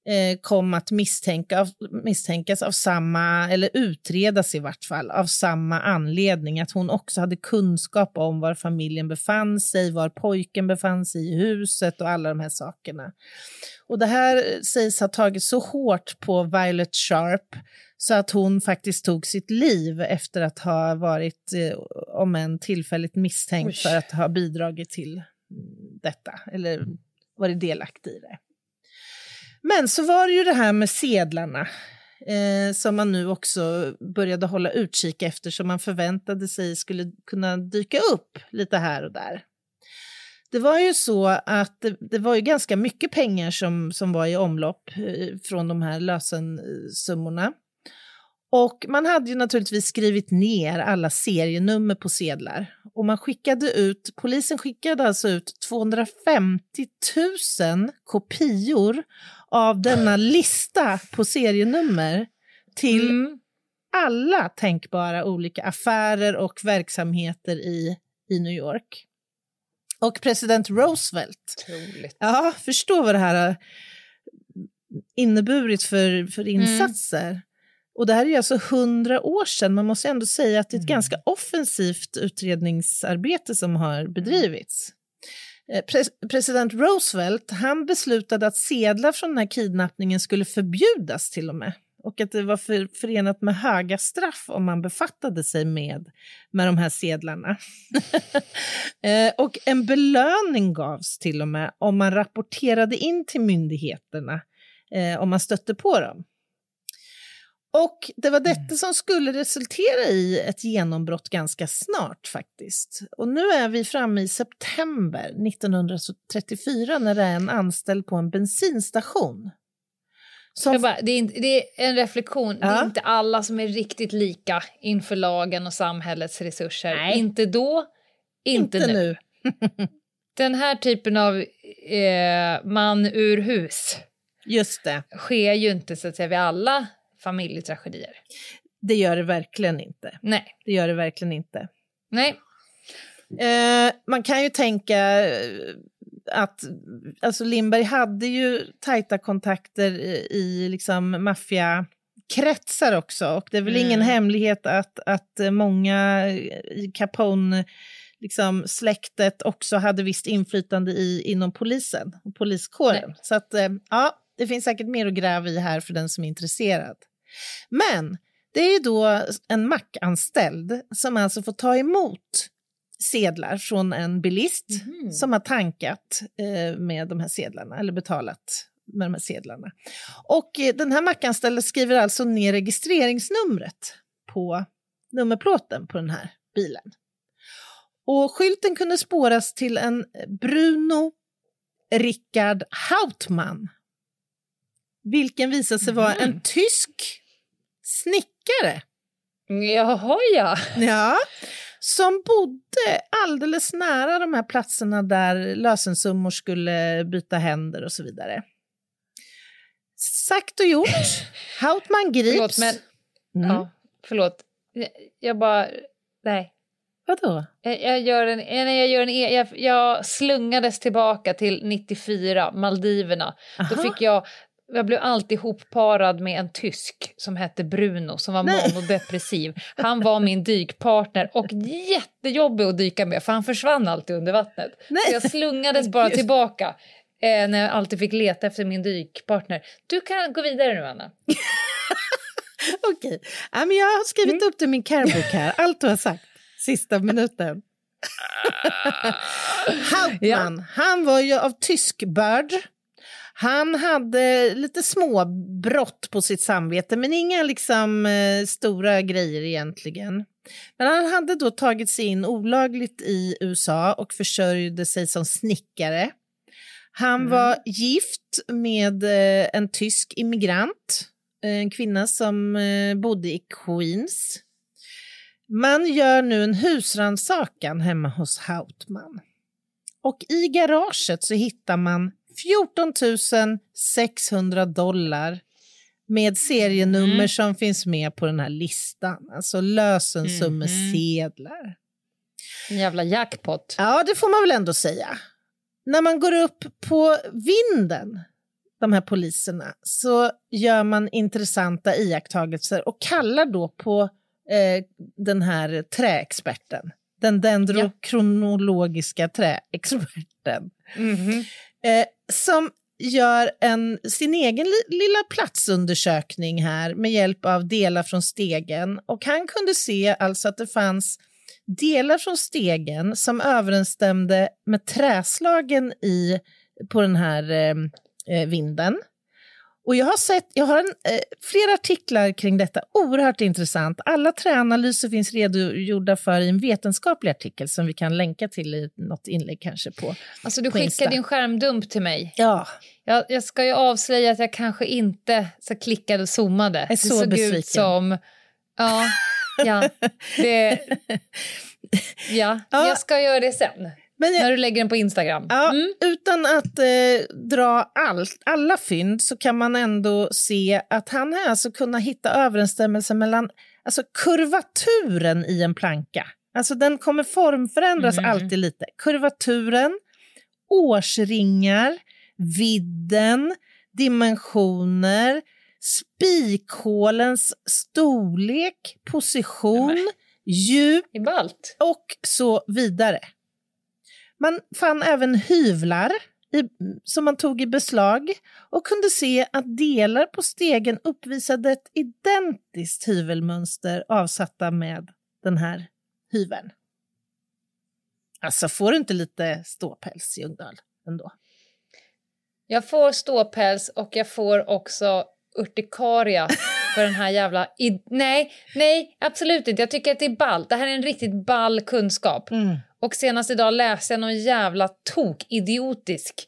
eh, kom att misstänka, misstänkas av samma, eller utredas i vart fall, av samma anledning. Att hon också hade kunskap om var familjen befann sig, var pojken befann sig i huset och alla de här sakerna. Och det här sägs ha tagit så hårt på Violet Sharp så att hon faktiskt tog sitt liv efter att ha varit, eh, om än tillfälligt misstänkt Oj. för att ha bidragit till detta, eller varit delaktig i det. Men så var det ju det här med sedlarna eh, som man nu också började hålla utkik efter som man förväntade sig skulle kunna dyka upp lite här och där. Det var ju så att det, det var ju ganska mycket pengar som, som var i omlopp eh, från de här lösensummorna. Och man hade ju naturligtvis skrivit ner alla serienummer på sedlar. Och man skickade ut, polisen skickade alltså ut 250 000 kopior av denna lista på serienummer till mm. alla tänkbara olika affärer och verksamheter i, i New York. Och president Roosevelt, ja, förstå vad det här har inneburit för, för mm. insatser. Mm. Och det här är alltså hundra år sedan. Man måste ändå säga att det är ett mm. ganska offensivt utredningsarbete som har bedrivits. Eh, pre president Roosevelt han beslutade att sedlar från den här kidnappningen skulle förbjudas till och med. och att det var för, förenat med höga straff om man befattade sig med, med de här sedlarna. eh, och en belöning gavs till och med om man rapporterade in till myndigheterna eh, om man stötte på dem. Och det var detta mm. som skulle resultera i ett genombrott ganska snart faktiskt. Och nu är vi framme i september 1934 när det är en anställd på en bensinstation. Som... Bara, det, är det, är en reflektion, ja. det är inte alla som är riktigt lika inför lagen och samhällets resurser. Nej. Inte då, inte, inte nu. nu. Den här typen av eh, man ur hus Just det. sker ju inte så att säga vid alla familjetragedier. Det gör det verkligen inte. Nej. Det gör det verkligen inte. Nej. Eh, man kan ju tänka eh, att alltså Lindberg hade ju tajta kontakter i, i liksom maffiakretsar också. Och det är väl mm. ingen hemlighet att, att många i Capone liksom, släktet också hade visst inflytande i, inom polisen och poliskåren. Nej. Så att, eh, ja, det finns säkert mer att gräva i här för den som är intresserad. Men det är ju då en mackanställd som alltså får ta emot sedlar från en bilist mm. som har tankat eh, med de här sedlarna eller betalat med de här sedlarna. Och eh, den här mackanställde skriver alltså ner registreringsnumret på nummerplåten på den här bilen. Och skylten kunde spåras till en Bruno Rickard Hautman vilken visade sig vara en mm. tysk snickare. Jaha, ja. Ja, som bodde alldeles nära de här platserna där lösensummor skulle byta händer och så vidare. Sagt och gjort. Hautman grips. Förlåt, men... Mm. Ja, förlåt. Jag bara... Nej. Vadå? Jag, jag gör en, jag, gör en, e- jag, jag slungades tillbaka till 94, Maldiverna. Aha. Då fick jag jag blev alltid hopparad med en tysk som hette Bruno som var manodepressiv. Han var min dykpartner och jättejobbig att dyka med för han försvann alltid under vattnet. Nej. Så jag slungades bara tillbaka eh, när jag alltid fick leta efter min dykpartner. Du kan gå vidare nu, Anna. Okej, okay. jag har skrivit mm. upp det i min carebok här, allt du har sagt sista minuten. Hauptmann, ja. han var ju av tysk börd han hade lite små brott på sitt samvete, men inga liksom eh, stora grejer egentligen. Men han hade då tagit sig in olagligt i USA och försörjde sig som snickare. Han mm. var gift med eh, en tysk immigrant, en kvinna som eh, bodde i Queens. Man gör nu en husrannsakan hemma hos Hautman. Och i garaget så hittar man 14 600 dollar med serienummer mm. som finns med på den här listan. Alltså lösensummesedlar. Mm. En jävla jackpot. Ja, det får man väl ändå säga. När man går upp på vinden, de här poliserna, så gör man intressanta iakttagelser och kallar då på eh, den här träexperten. Den dendrokronologiska träexperten. Mm -hmm eh, som gör en, sin egen li, lilla platsundersökning här med hjälp av delar från stegen. Och han kunde se alltså att det fanns delar från stegen som överensstämde med träslagen i, på den här eh, eh vinden. Och jag har sett, jag har en, eh, flera artiklar kring detta, oerhört intressant. Alla träanalyser finns redogjorda för i en vetenskaplig artikel som vi kan länka till i något inlägg kanske på Alltså du skickade din skärmdump till mig. Ja. Jag, jag ska ju avslöja att jag kanske inte så klickade och zoomade. Jag är så det såg besviken. ut som... Ja, ja, det, ja, ja, jag ska göra det sen. Men jag, när du lägger den på Instagram. Ja, mm. Utan att eh, dra allt, alla fynd så kan man ändå se att han har alltså kunnat hitta överensstämmelse mellan alltså, kurvaturen i en planka. Alltså den kommer formförändras mm. alltid lite. Kurvaturen, årsringar, vidden, dimensioner, spikhålens storlek, position, djup och så vidare. Man fann även hyvlar i, som man tog i beslag och kunde se att delar på stegen uppvisade ett identiskt hyvelmönster avsatta med den här hyveln. Alltså, får du inte lite ståpäls, Ljungdahl, ändå? Jag får ståpäls och jag får också urtikaria för den här jävla... nej, nej, absolut inte. Jag tycker att det är ball. Det här är en riktigt ball kunskap. Mm. Och senast idag läste jag någon jävla tok-idiotisk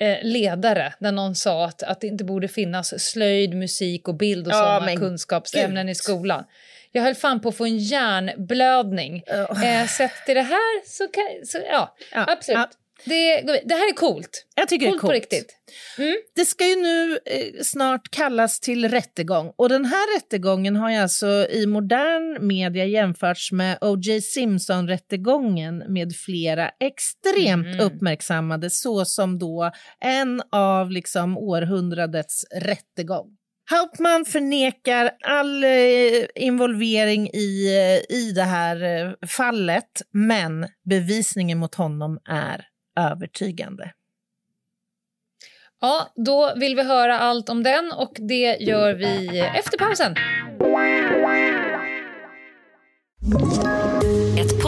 eh, ledare där någon sa att, att det inte borde finnas slöjd, musik och bild och ja, sådana kunskapsämnen Gud. i skolan. Jag höll fan på att få en hjärnblödning. Oh. Eh, sett till det här så kan... Så, ja, ja, absolut. Ja. Det, det här är coolt. Jag tycker coolt, det är coolt. på riktigt. Mm. Det ska ju nu eh, snart kallas till rättegång. Och den här rättegången har ju alltså i modern media jämförts med O.J. Simpson-rättegången med flera extremt mm. uppmärksammade såsom då en av liksom århundradets rättegång. Hauptman förnekar all eh, involvering i, eh, i det här eh, fallet, men bevisningen mot honom är övertygande. Ja, då vill vi höra allt om den och det gör vi efter pausen.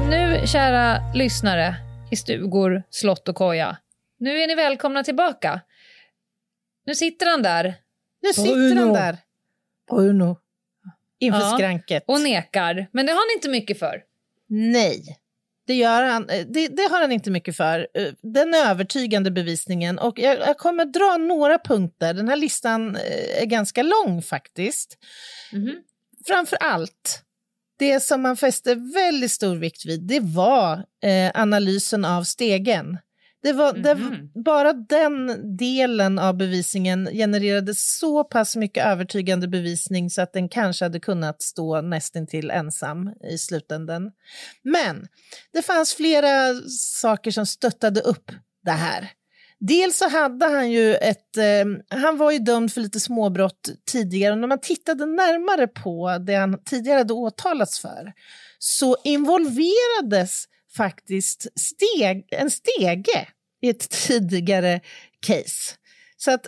Och nu, kära lyssnare i stugor, slott och koja. Nu är ni välkomna tillbaka. Nu sitter han där. Nu sitter han där. Bruno. Inför ja, skranket. Och nekar. Men det har han inte mycket för. Nej. Det, gör han, eh, det, det, har han inte mycket för. Eh, den övertygande bevisningen. Och jag, jag, kommer dra några punkter. Den här listan eh, är ganska lång faktiskt. Mm -hmm. Framför allt, det som man fäste väldigt stor vikt vid, det var eh, analysen av stegen. Det var, mm -hmm. det, mhm. bara den delen av bevisningen genererade så pass mycket övertygande bevisning så att den kanske hade kunnat stå nästintill ensam i slutändan. Men det fanns flera saker som stöttade upp det här. Dels så hade han ju ett... Eh, han var ju dömd för lite småbrott tidigare och när man tittade närmare på det han tidigare hade åtalats för så involverades faktiskt steg, en stege i ett tidigare case. Så att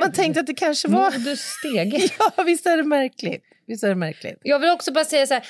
man tänkte att det kanske var... Modus ja, visst är det märkligt. Visst är det märkligt. Jag vill också bara säga så här,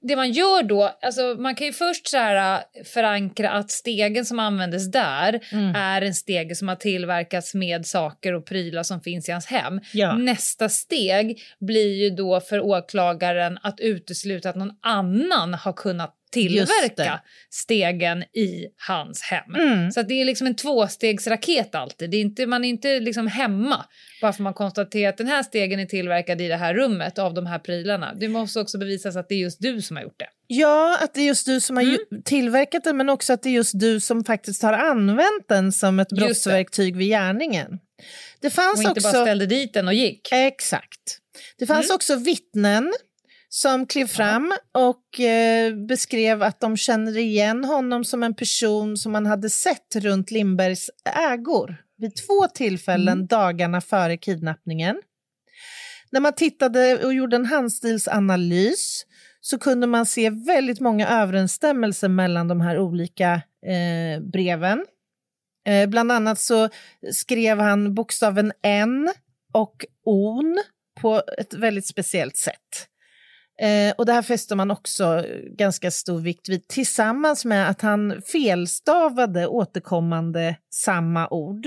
det man gör då, alltså man kan ju först så här, äh, förankra att stegen som användes där mm. är en stege som har tillverkats med saker och prylar som finns i hans hem. Ja. Nästa steg blir ju då för åklagaren att utesluta att någon annan har kunnat tillverka stegen i hans hem. Mm. Så det är liksom en tvåstegsraket alltid. Det är inte, man är inte liksom hemma bara för man konstaterar att den här stegen är tillverkad i det här rummet av de här prylarna. Det måste också bevisas att det är just du som har gjort det. Ja, att det är just du som har mm. tillverkat den men också att det är just du som faktiskt har använt den som ett brottsverktyg vid gärningen. Det fanns och inte också... bara ställde dit den och gick. Exakt. Det fanns mm. också vittnen som klev fram och eh, beskrev att de känner igen honom som en person som man hade sett runt Lindbergs ägor vid två tillfällen mm. dagarna före kidnappningen. När man tittade och gjorde en handstilsanalys så kunde man se väldigt många överensstämmelser mellan de här olika eh, breven. Eh, bland annat så skrev han bokstaven N och on på ett väldigt speciellt sätt. Eh, och det här fäster man också ganska stor vikt vid tillsammans med att han felstavade återkommande samma ord.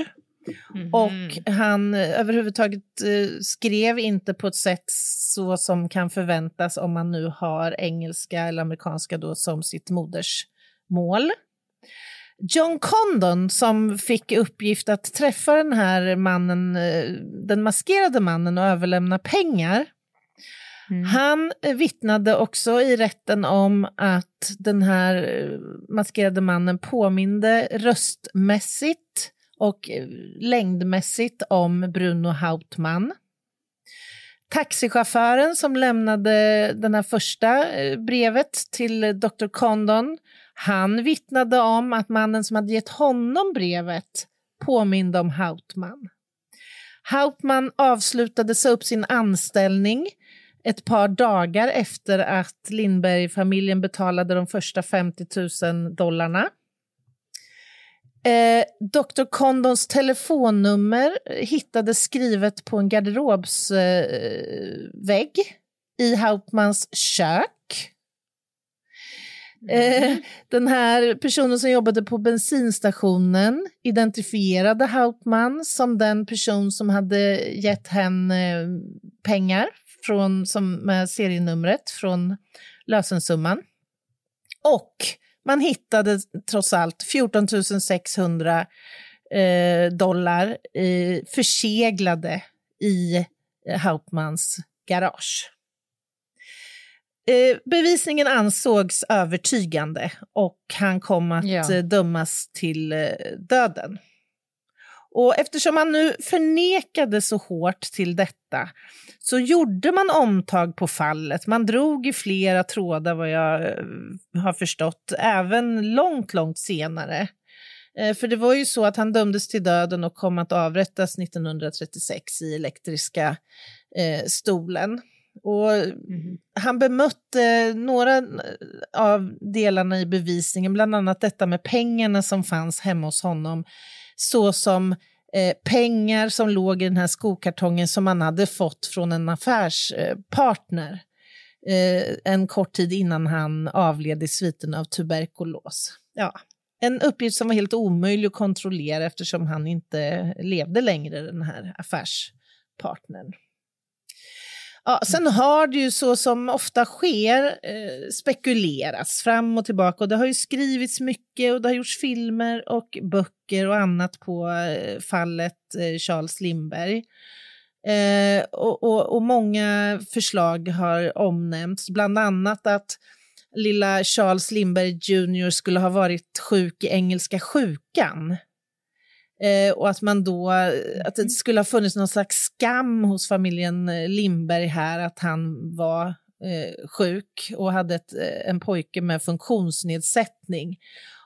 Mm. Och han överhuvudtaget eh, skrev inte på ett sätt så som kan förväntas om man nu har engelska eller amerikanska då som sitt modersmål. John Condon som fick uppgift att träffa den här mannen, eh, den maskerade mannen och överlämna pengar Mm. Han vittnade också i rätten om att den här eh, maskerade mannen påminde röstmässigt och eh, längdmässigt om Bruno Hauptmann. Taxichauffören som lämnade det här första eh, brevet till Dr. Condon, han vittnade om att mannen som hade gett honom brevet påminde om Hauptmann. Hauptmann avslutade så upp sin anställning ett par dagar efter att Lindberg-familjen betalade de första 50 000 dollarna. Eh, Dr. Condons telefonnummer hittades skrivet på en garderobsvägg eh, i Hauptmans kök. Eh, den här personen som jobbade på bensinstationen identifierade Hauptmann som den person som hade gett henne pengar från, som, med serienumret från lösensumman. Och man hittade trots allt 14 600 eh, dollar eh, förseglade i eh, Hauptmans garage. Eh, bevisningen ansågs övertygande och han kom att ja. Eh, dömas till döden. Och eftersom man nu förnekade så hårt till detta så gjorde man omtag på fallet. Man drog i flera trådar vad jag eh, har förstått, även långt, långt senare. Eh, för det var ju så att han dömdes till döden och kom att avrättas 1936 i elektriska eh, stolen. Och mm. Han bemötte några av delarna i bevisningen, bland annat detta med pengarna som fanns hemma hos honom såsom eh, pengar som låg i den här skokartongen som man hade fått från en affärspartner eh, eh, en kort tid innan han avled i sviten av tuberkulos. Ja, en uppgift som var helt omöjlig att kontrollera eftersom han inte levde längre, den här affärspartnern. Ja, sen har det ju så som ofta sker eh, spekulerats fram och tillbaka och det har ju skrivits mycket och det har gjorts filmer och böcker och annat på eh, fallet eh, Charles Lindberg. Eh, och, och, och, många förslag har omnämnts, bland annat att lilla Charles Lindberg Jr skulle ha varit sjuk i engelska sjukan. Eh, och att man då, att det mm. skulle ha funnits någon slags skam hos familjen eh, Lindberg här att han var eh, sjuk och hade ett, eh, en pojke med funktionsnedsättning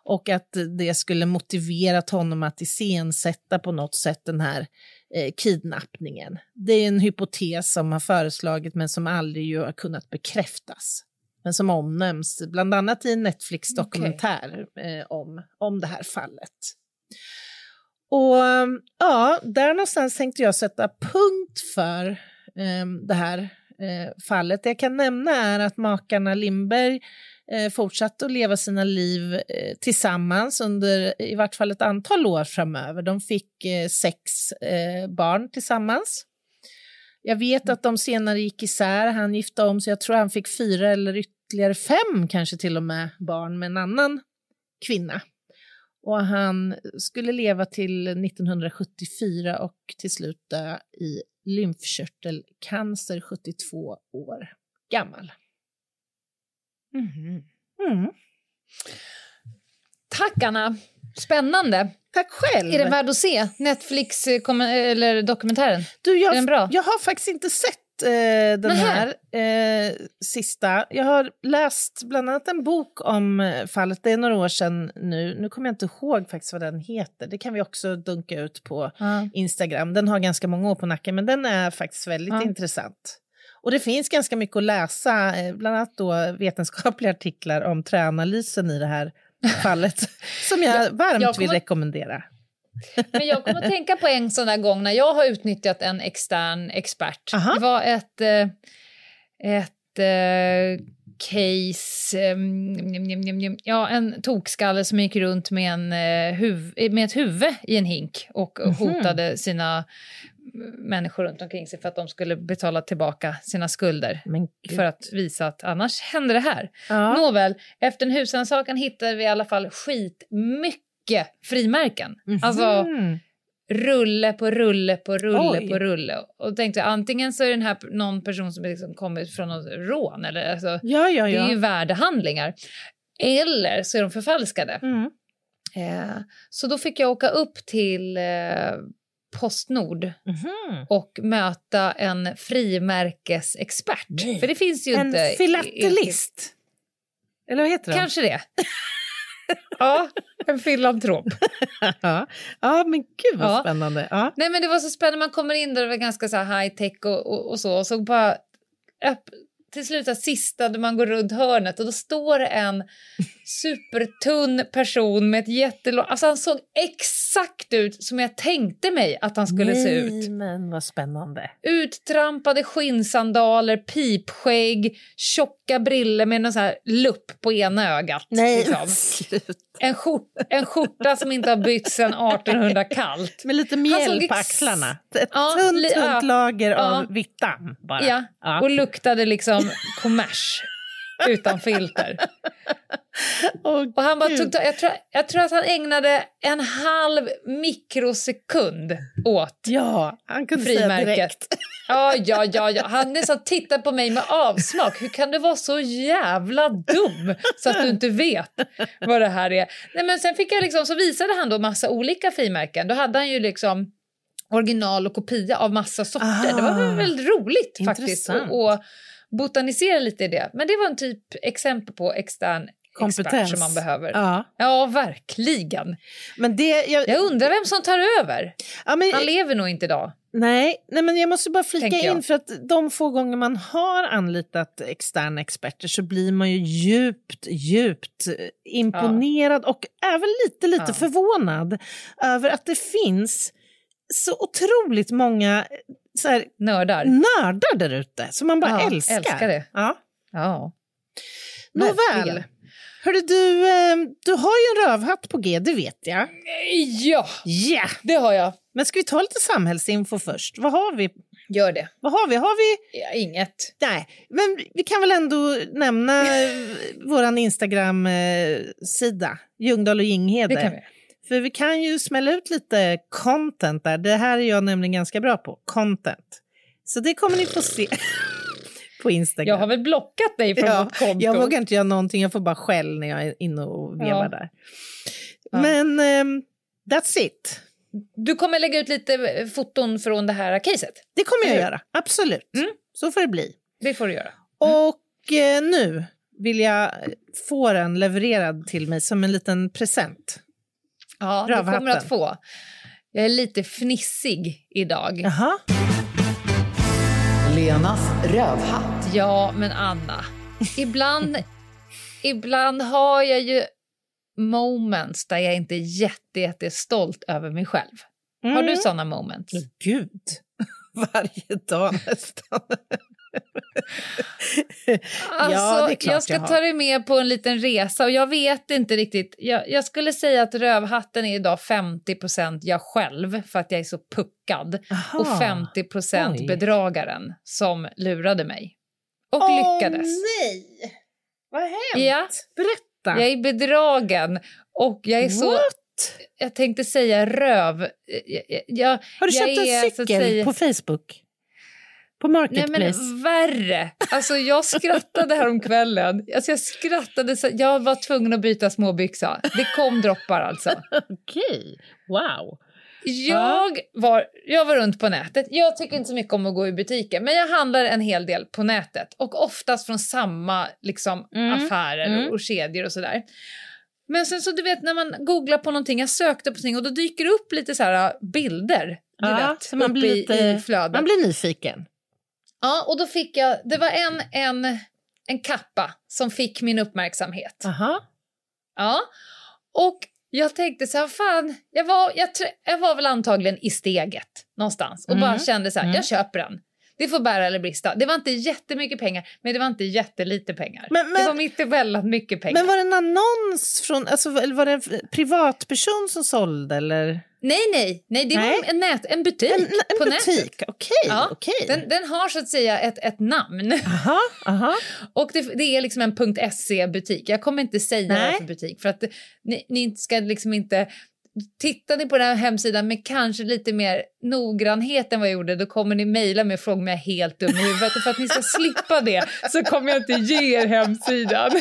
och att det skulle motiverat honom att iscensätta på något sätt den här eh, kidnappningen. Det är en hypotes som har föreslagit men som aldrig har kunnat bekräftas. Men som omnämns bland annat i en Netflix-dokumentär okay. eh, om, om det här fallet. Och ehm, ja, där någonstans tänkte jag sätta punkt för eh, det här eh, fallet. Det jag kan nämna är att makarna Lindberg eh, fortsatte att leva sina liv eh, tillsammans under i vart fall ett antal år framöver. De fick eh, sex eh, barn tillsammans. Jag vet att de senare gick isär, han gifte om sig, jag tror han fick fyra eller ytterligare fem kanske till och med barn med en annan kvinna. Och han skulle leva till 1974 och till slut dö i lymfkörtelcancer 72 år gammal. Mm. Mm. Tack Anna, spännande. Tack själv. Är den värd att se? Netflix eh, eller dokumentären? Du, jag, är den bra? Jag har faktiskt inte sett eh, den här eh, sista. Jag har läst bland annat en bok om eh, fallet, det är några år sedan nu. Nu kommer jag inte ihåg faktiskt vad den heter. Det kan vi också dunka ut på mm. Instagram. Den har ganska många år på nacken, men den är faktiskt väldigt mm. intressant. Och det finns ganska mycket att läsa, eh, bland annat då vetenskapliga artiklar om träanalysen i det här fallet, som jag varmt jag kommer... vill rekommendera. Men jag kommer att tänka på en sån där gång när jag har utnyttjat en extern expert. Aha. Det var ett, eh, ett äh, case, äh, ja, en tokskalle som gick runt med, en, huv, med ett huvud i en hink och mm -hmm. hotade sina människor runt omkring sig för att de skulle betala tillbaka sina skulder för att visa att annars händer det här. Ja. Nåväl, efter en husrannsakan hittade vi i alla fall skitmycket frimärken. Mm -hmm. Alltså rulle på rulle på rulle Oj. på rulle. Och tänkte antingen så är den här någon person som liksom kommit från något rån eller alltså, Ja, ja, det är ju ja. värdehandlingar. Eller så är de förfalskade. Mm. Eh, så då fick jag åka upp till eh, Postnord Mhm. och möta en frimärkesexpert. Nej. För det finns ju En inte... filatelist. Eller vad heter de? Kanske det. Ja, en filantrop. ja. ja, men gud vad Ja. spännande. Ja. Nej men det var så spännande, man kommer in där det var ganska så high tech och, och, och så och så bara upp, till slut att sista där man går runt hörnet och då står en supertunn person med ett jättelångt, alltså han såg exakt ut som jag tänkte mig att han skulle se ut. Nej, men vad spännande. Uttrampade skinnsandaler, pipskägg, tjocka briller med någon så här lupp på ena ögat. liksom. sluta. en, skjort, en skjorta som inte har bytts sedan 1800 kallt. Med lite mjäll på axlarna. Ett Ja, tunt, tunt lager Ja. av vitt damm bara. Ja, Ja. och luktade liksom kommers utan filter. Åh, Och han bara Gud. tog, jag, tror, jag tror att han ägnade en halv mikrosekund åt Ja, han kunde säga frimärket. direkt. Ja, ja, ja, ja. Han nästan tittar på mig med avsmak. Hur kan du vara så jävla dum så att du inte vet vad det här är? Nej, men sen fick jag liksom, så visade han då massa olika frimärken. Då hade han ju liksom original och kopia av massa sorter. Det var Ah, väldigt roligt faktiskt intressant. och, och botanisera lite i det. Men det var en typ exempel på extern expert Kompetens. som man behöver. Ja. Ja, verkligen. Men det... Jag, Jag undrar vem som tar över. ja, men, Han lever nog inte idag. nej, nej, men jag måste bara flika in för att de få gånger man har anlitat externa experter så blir man ju djupt, djupt eh, imponerad och även lite, lite Ja. förvånad över att det finns så otroligt många så här, Nördar. nördar där ute som man bara Ja, älskar. älskar det. Ja. Ja. Nåväl. Hörru du, eh, du har ju en rövhatt på G, det vet jag. Ja, Ja! det har jag. Men ska vi ta lite samhällsinfo först? Vad har vi? Gör det. Vad har vi? Har vi? Ja, inget. Nej, men vi kan väl ändå nämna eh, vår Instagram-sida, Ljungdahl och Ginghede. För vi kan ju smälla ut lite content där. Det här är jag nämligen ganska bra på, content. Så det kommer ni få se på Instagram. Jag har väl blockat dig från Ja, vårt konto. Jag vågar inte göra någonting, jag får bara skäll när jag är inne och vevar Ja. där. Ja. Men ehm, that's it. Du kommer lägga ut lite eh, foton från det här caset. Det kommer jag göra, absolut. Mm. Så får det bli. Det får du göra. Och eh, nu vill jag få den levererad till mig som en liten present. Ja, du Rövhatten. kommer att få. Jag är lite fnissig idag. Jaha. Lenas rövhatt. Ja, men Anna. Ibland, ibland har jag ju moments där jag inte är jätte, jättestolt över mig själv. Har du Mm. såna moments? Gud, varje dag nästan. Alltså, ja, jag ska jag har. ta dig med på en liten resa och jag vet inte riktigt. Jag, jag skulle säga att rövhatten är idag 50% jag själv för att jag är så puckad Aha. och 50 Oj. bedragaren som lurade mig. Och Åh, lyckades. nej! Vad hemskt. Ja. Berätta. Jag är bedragen och jag är så... What? Jag tänkte säga röv. Jag, Har du köpt en cykel säga- på Facebook? På Nej Marketplace? men värre! Alltså jag skrattade här om kvällen. Alltså jag skrattade så jag var tvungen att byta småbyxa. Det kom droppar alltså. Okej, wow. Jag var, jag var runt på nätet. Jag tycker inte så mycket om att gå i butiker men jag handlar en hel del på nätet och oftast från samma liksom, Mm, affärer mm. och kedjor och sådär. Men sen så du vet när man googlar på någonting, jag sökte på någonting och då dyker det upp lite så här bilder. Du Ja, vet, man blir lite- i flödet. Man blir nyfiken. Ja, och då fick jag, det var en, en, en kappa som fick min uppmärksamhet. Aha. Ja, och jag tänkte så här, fan, jag var, jag, jag var väl antagligen i steget någonstans och Mm. bara kände så här, Mm. jag köper den. Det får bära eller brista. Det var inte jättemycket pengar, men det var inte jättelite pengar. Men- men- det var mitt emellan mycket pengar. Men var det en annons från, alltså, var det en privatperson som sålde eller? Nej, nej, nej, det Nej. var en, nät, en butik En, en på butik, nätet. okej. Ja, okej. Den, den har så att säga ett, ett namn. Aha, aha. Och det, det är liksom en .se-butik. Jag kommer inte säga vad Nej. för butik för att ni, ni ska liksom inte tittar ni på den här hemsidan med kanske lite mer noggrannhet än vad jag gjorde, då kommer ni mejla mig och fråga om jag är helt dum i huvudet. Och för att ni ska slippa det så kommer jag inte ge er hemsidan.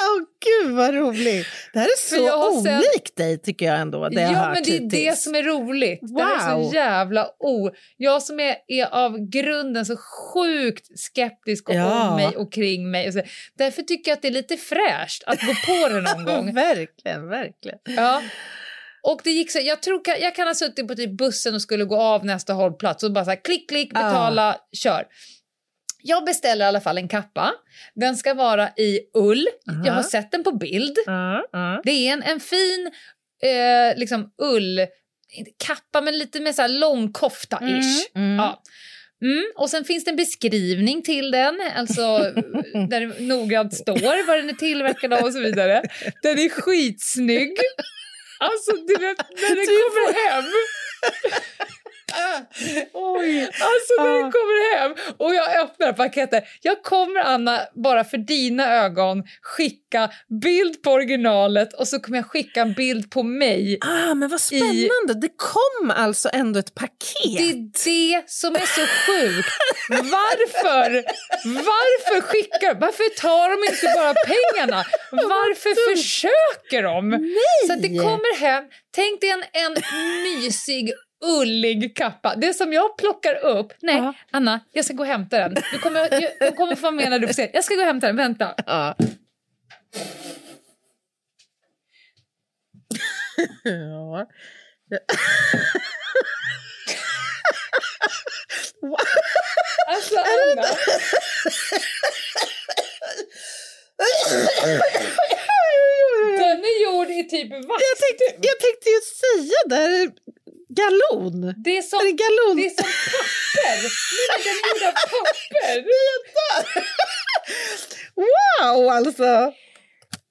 Åh gud vad roligt! Det här är jag så olikt dig tycker jag ändå. Det jag ja, hört men det är det hittills. som är roligt. Det här är Wow. så jävla o... Jag som är, är av grunden så sjukt skeptisk och Ja. om mig och kring mig. Och så, därför tycker jag att det är lite fräscht att gå på det någon gång. verkligen, verkligen. Ja. Och det gick så, jag, tror, jag kan ha suttit på typ bussen och skulle gå av nästa hållplats och bara så här, klick, klick, betala, kör. Jag beställer i alla fall en kappa. Den ska vara i ull. Jag har sett den på bild. Ja, ja. Det är en, en fin eh, liksom ull, kappa men lite mer så här lång kofta-ish. Mm. Ja. Mm, och sen finns det en beskrivning till den, alltså där det noggrant står vad den är tillverkad av och så vidare. Den är skitsnygg. Alltså, du vet, när den kommer hem. Oj. Alltså när den Ah. kommer hem och jag öppnar paketet. Jag kommer Anna, bara för dina ögon, skicka bild på originalet och så kommer jag skicka en bild på mig. Ah, men vad spännande! Det kom alltså ändå ett paket. Det är det som är så sjukt. Varför? Varför skickar Varför tar de inte bara pengarna? Varför försöker de? Så att det kommer hem, tänk dig en, en mysig ullig kappa. Det som jag plockar upp... Nej, Ja. Anna, jag ska gå och hämta den. Du kommer, jag, du kommer få vara med när du får se. Jag ska gå och hämta den, vänta. Ja. ja. Alltså, Anna. Den är gjord i typ vax. Jag tänkte, jag tänkte ju säga där, galon. Det är som, Är det galon? det är som papper. Nej, den är gjord av papper. Wow, alltså!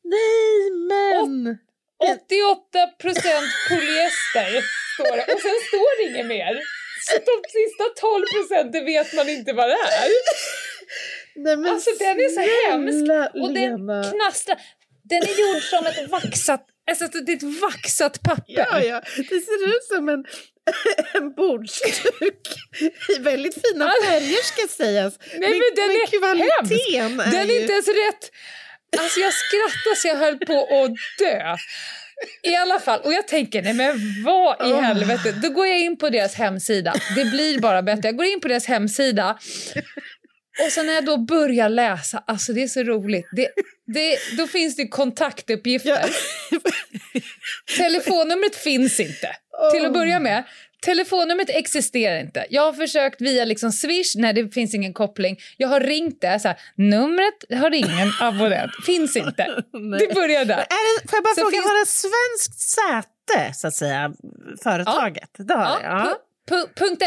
Nej, men... 88 procent polyester står det. Och sen står det inget mer. Så de sista 12 procenten vet man inte vad det är. Nej, men Alltså den är så hemsk. Och den knastrar. Den är gjord som ett vaxat, alltså det är ett vaxat papper. Ja, ja. Det ser ut som en, en bordsduk i väldigt fina färger ska sägas. Nej, men den är kvaliteten Den är ju... inte ens rätt. Alltså jag skrattade så jag höll på att dö. I alla fall, och jag tänker, nej men vad i Åh. helvete. Då går jag in på deras hemsida. Det blir bara bättre. Jag går in på deras hemsida och så när jag då börjar läsa, alltså det är så roligt. Det, det, då finns det kontaktuppgifter. Telefonnumret finns inte. Till att börja med, telefonnumret existerar inte. Jag har försökt via liksom Swish, nej det finns ingen koppling. Jag har ringt det, så här, numret har ingen abonnent, finns inte. Det börjar där. Är det, får jag bara Så fråga, finns- har det svenskt säte, så att säga, företaget? Det har Ja, ja.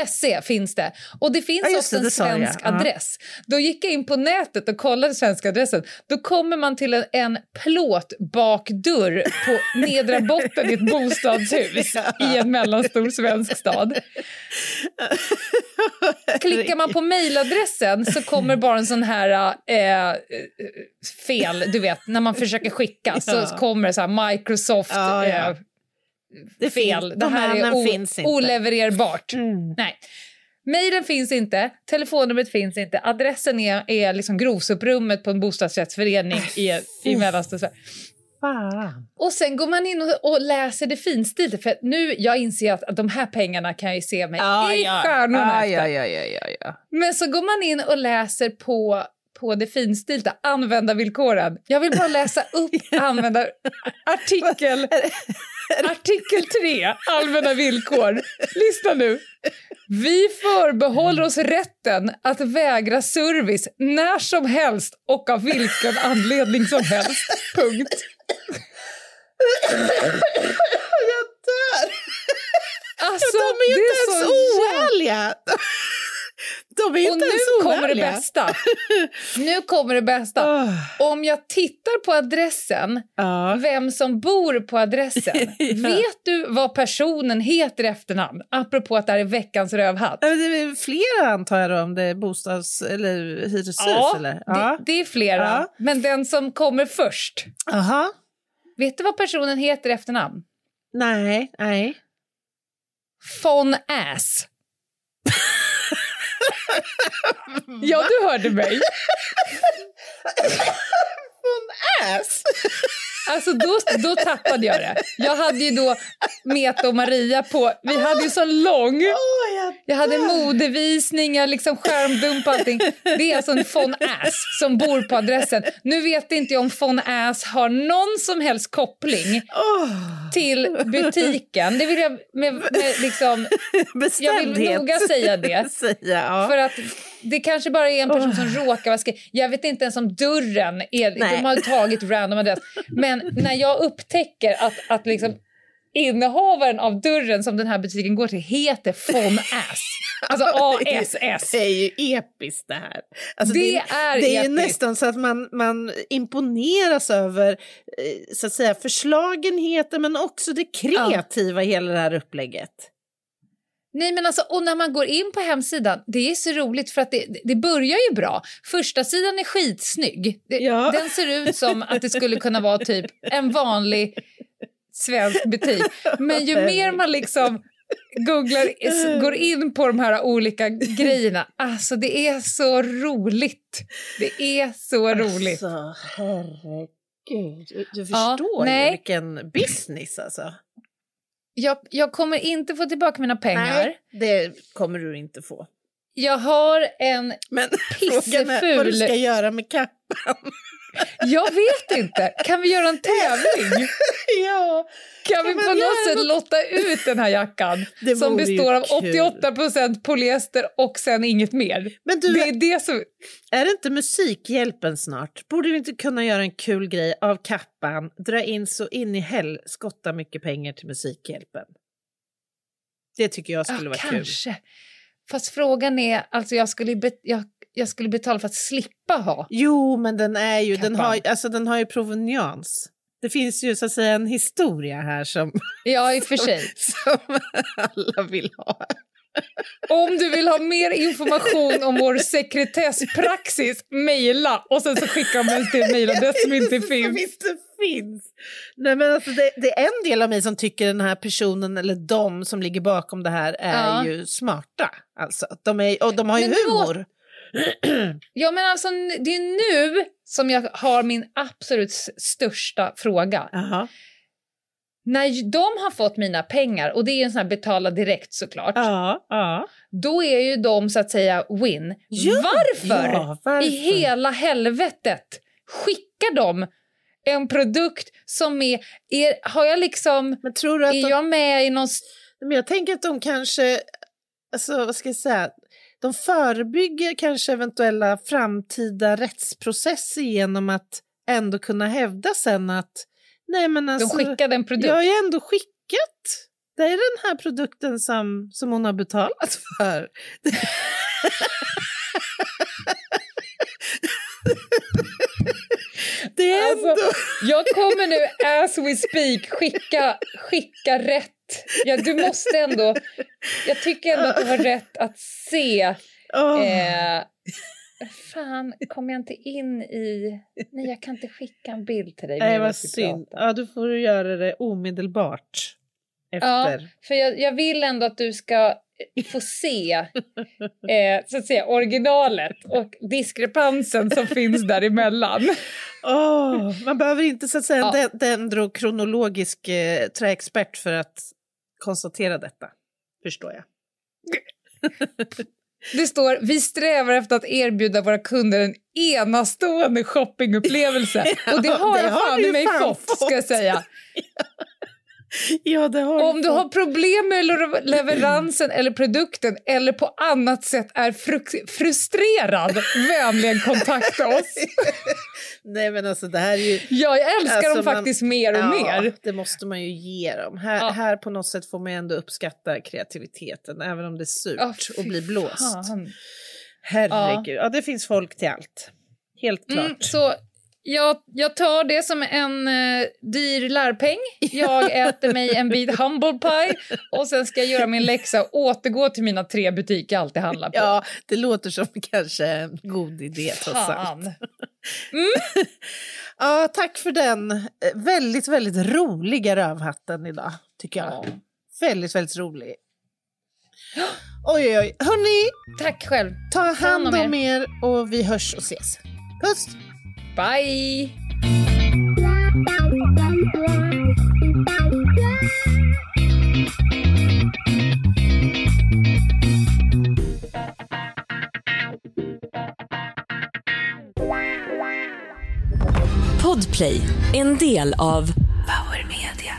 .se finns det. Och det finns Ja, också det, en jag. svensk Ja. adress. Då gick jag in på nätet och kollade svenska adressen. Då kommer man till en, en plåtbakdörr på nedre botten i ett bostadshus i en mellanstor svensk stad. Klickar man på mejladressen så kommer bara en sån här eh, eh, fel, du vet, när man försöker skicka så Ja. kommer så här Microsoft Ja, ja. Eh, Det fel. Det de här är finns inte. olevererbart. Mm. Nej. Mejlen finns inte, telefonnumret finns inte, adressen är, är liksom grovsoprummet på en bostadsrättsförening i, i Mellanstora Sverige. Fan. Och sen går man in och, och läser det finstilta, för nu jag inser att, att de här pengarna kan jag ju se mig i stjärnorna ja, efter. ja, ja, ja, ja. Men så går man in och läser på, på det finstilta, användarvillkoren. Jag vill bara läsa upp användar... Artikel, artikel 3, allmänna villkor. Lyssna nu. Vi förbehåller oss rätten att vägra service när som helst och av vilken anledning som helst. Punkt. Jag dör! Alltså, De är ju inte så ens jävla- oärliga! De är ju Och inte nu ens kommer det bästa. Nu kommer det bästa. Ah. Om jag tittar på adressen, Ja. vem som bor på adressen, vet du vad personen heter i efternamn? Apropå att det här är veckans rövhatt. Ja, Det är flera antar jag då, om det är bostads eller hyreshus? eller? det, det är flera. Ja. Men den som kommer först, Aha. vet du vad personen heter i efternamn? Nej, nej. Fon ass. ja, du hörde mig. Ass! Alltså då, då tappade jag det. Jag hade ju då Meta och Maria på, vi hade ju så lång. Jag hade modevisning, jag liksom skärmdump och allting. Det är alltså en von Ass som bor på adressen. Nu vet inte jag om von Ass har någon som helst koppling till butiken. Det vill jag med, med liksom... Jag vill noga säga det. För att det kanske bara är en person som råkar vara skri- Jag vet inte ens om dörren är... Nej. De har tagit random adress. Men när jag upptäcker att, att liksom innehavaren av dörren som den här butiken går till heter von Ass. Alltså A-S-S. Det är ju episkt det här. Alltså, Det det, är det är nästan så att man, man imponeras över eh, så att säga, förslagenheten men också det kreativa i hela det här upplägget. Nej men alltså, och när man går in på hemsidan, det är så roligt för att det, det börjar ju bra. Första sidan är skitsnygg. Det, Ja. Den ser ut som att det skulle kunna vara typ en vanlig svensk butik. Men ju mer man liksom googlar, går in på de här olika grejerna, alltså det är så roligt. Det är så roligt. Alltså, herregud. Du, du Ja, förstår ju nej. vilken business alltså. Jag, jag kommer inte få tillbaka mina pengar. Nej, det kommer du inte få. Jag har en Men frågan är vad du ska Pisseful. göra med kappan. Jag vet inte. Kan vi göra en tävling? ja, Kan vi på något sätt något? lotta ut den här jackan som består av kul. 88% polyester och sen inget mer? Men du, Det är det som... är det inte Musikhjälpen snart? Borde vi inte kunna göra en kul grej av kappan, dra in så in i helskotta mycket pengar till Musikhjälpen? Det tycker jag skulle Ja, vara kul. kanske. Fast frågan är, alltså jag skulle, be, jag, jag skulle betala för att slippa ha. Jo, men den är ju, den har, alltså, den har ju provenians. Det finns ju så att säga en historia här som, Ja, i och för sig. som alla vill ha. Om du vill ha mer information om vår sekretesspraxis, mejla och sen så skickar man till en mejladress som inte Som finns. inte finns. Nej, men alltså, det, det är en del av mig som tycker den här personen eller de som ligger bakom det här är Ja. ju smarta. Alltså, de är, och de har ju Men då- humor. Ja, men alltså det är nu som jag har min absolut största fråga. Jaha. När de har fått mina pengar, och det är en sån här betala direkt såklart, Ja, ja. då är ju de så att säga win. Ja, varför, ja, varför? i hela helvetet skickar de en produkt som är, är har jag liksom, Men tror du att är de, jag med i någon men jag tänker att de kanske, alltså vad ska jag säga, de förebygger kanske eventuella framtida rättsprocesser genom att ändå kunna hävda sen att nej men de alltså, skickade en produkt? jag har ju ändå skickat. Det är den här produkten som, som hon har betalat för. Det är Alltså, ändå... Jag kommer nu, as we speak, skicka, skicka rätt. Ja, du måste ändå... Jag tycker ändå att du har rätt att se... Åh. Eh, fan, kommer jag inte in i... Nej, jag kan inte skicka en bild till dig. Nej, vad synd. Ja, då får du göra det omedelbart Ja, efter. för jag, jag vill ändå att du ska få se eh, så att säga, originalet och diskrepansen som finns däremellan. Åh, man behöver inte så att säga en Ja. de- dendrokronologisk eh, träexpert för att konstatera detta. Förstår jag. Det står vi strävar efter att erbjuda våra kunder en enastående shoppingupplevelse. Och det har det jag har fan du i mig fan fått, ska jag fått. säga. Ja, Om du har problem med le- leveransen eller produkten eller på annat sätt är fruk- frustrerad, vänligen kontakta oss. Nej, men alltså det här är ju... Ja, jag älskar Alltså, dem man- faktiskt mer och ja, mer. det måste man ju ge dem. Här, Ja. här på något sätt får man ändå uppskatta kreativiteten, även om det är surt Ja, och blir blåst. fan. Herregud, ja. det finns folk till allt. Helt klart. Mm, så Jag, jag tar det som en eh, dyr lärpeng. Jag äter mig en bit humble pie och sen ska jag göra min läxa och återgå till mina tre butiker jag alltid handlar på. Ja, det låter som kanske en god idé trots allt. Fan. Ja, tack för den eh, väldigt, väldigt roliga rövhatten idag, tycker jag. Väldigt, väldigt rolig. Oj, oj, oj. Hörni, Tack själv. ta hand hand om om er och vi hörs och ses. Puss! Bye! Podplay, en del av Power Media.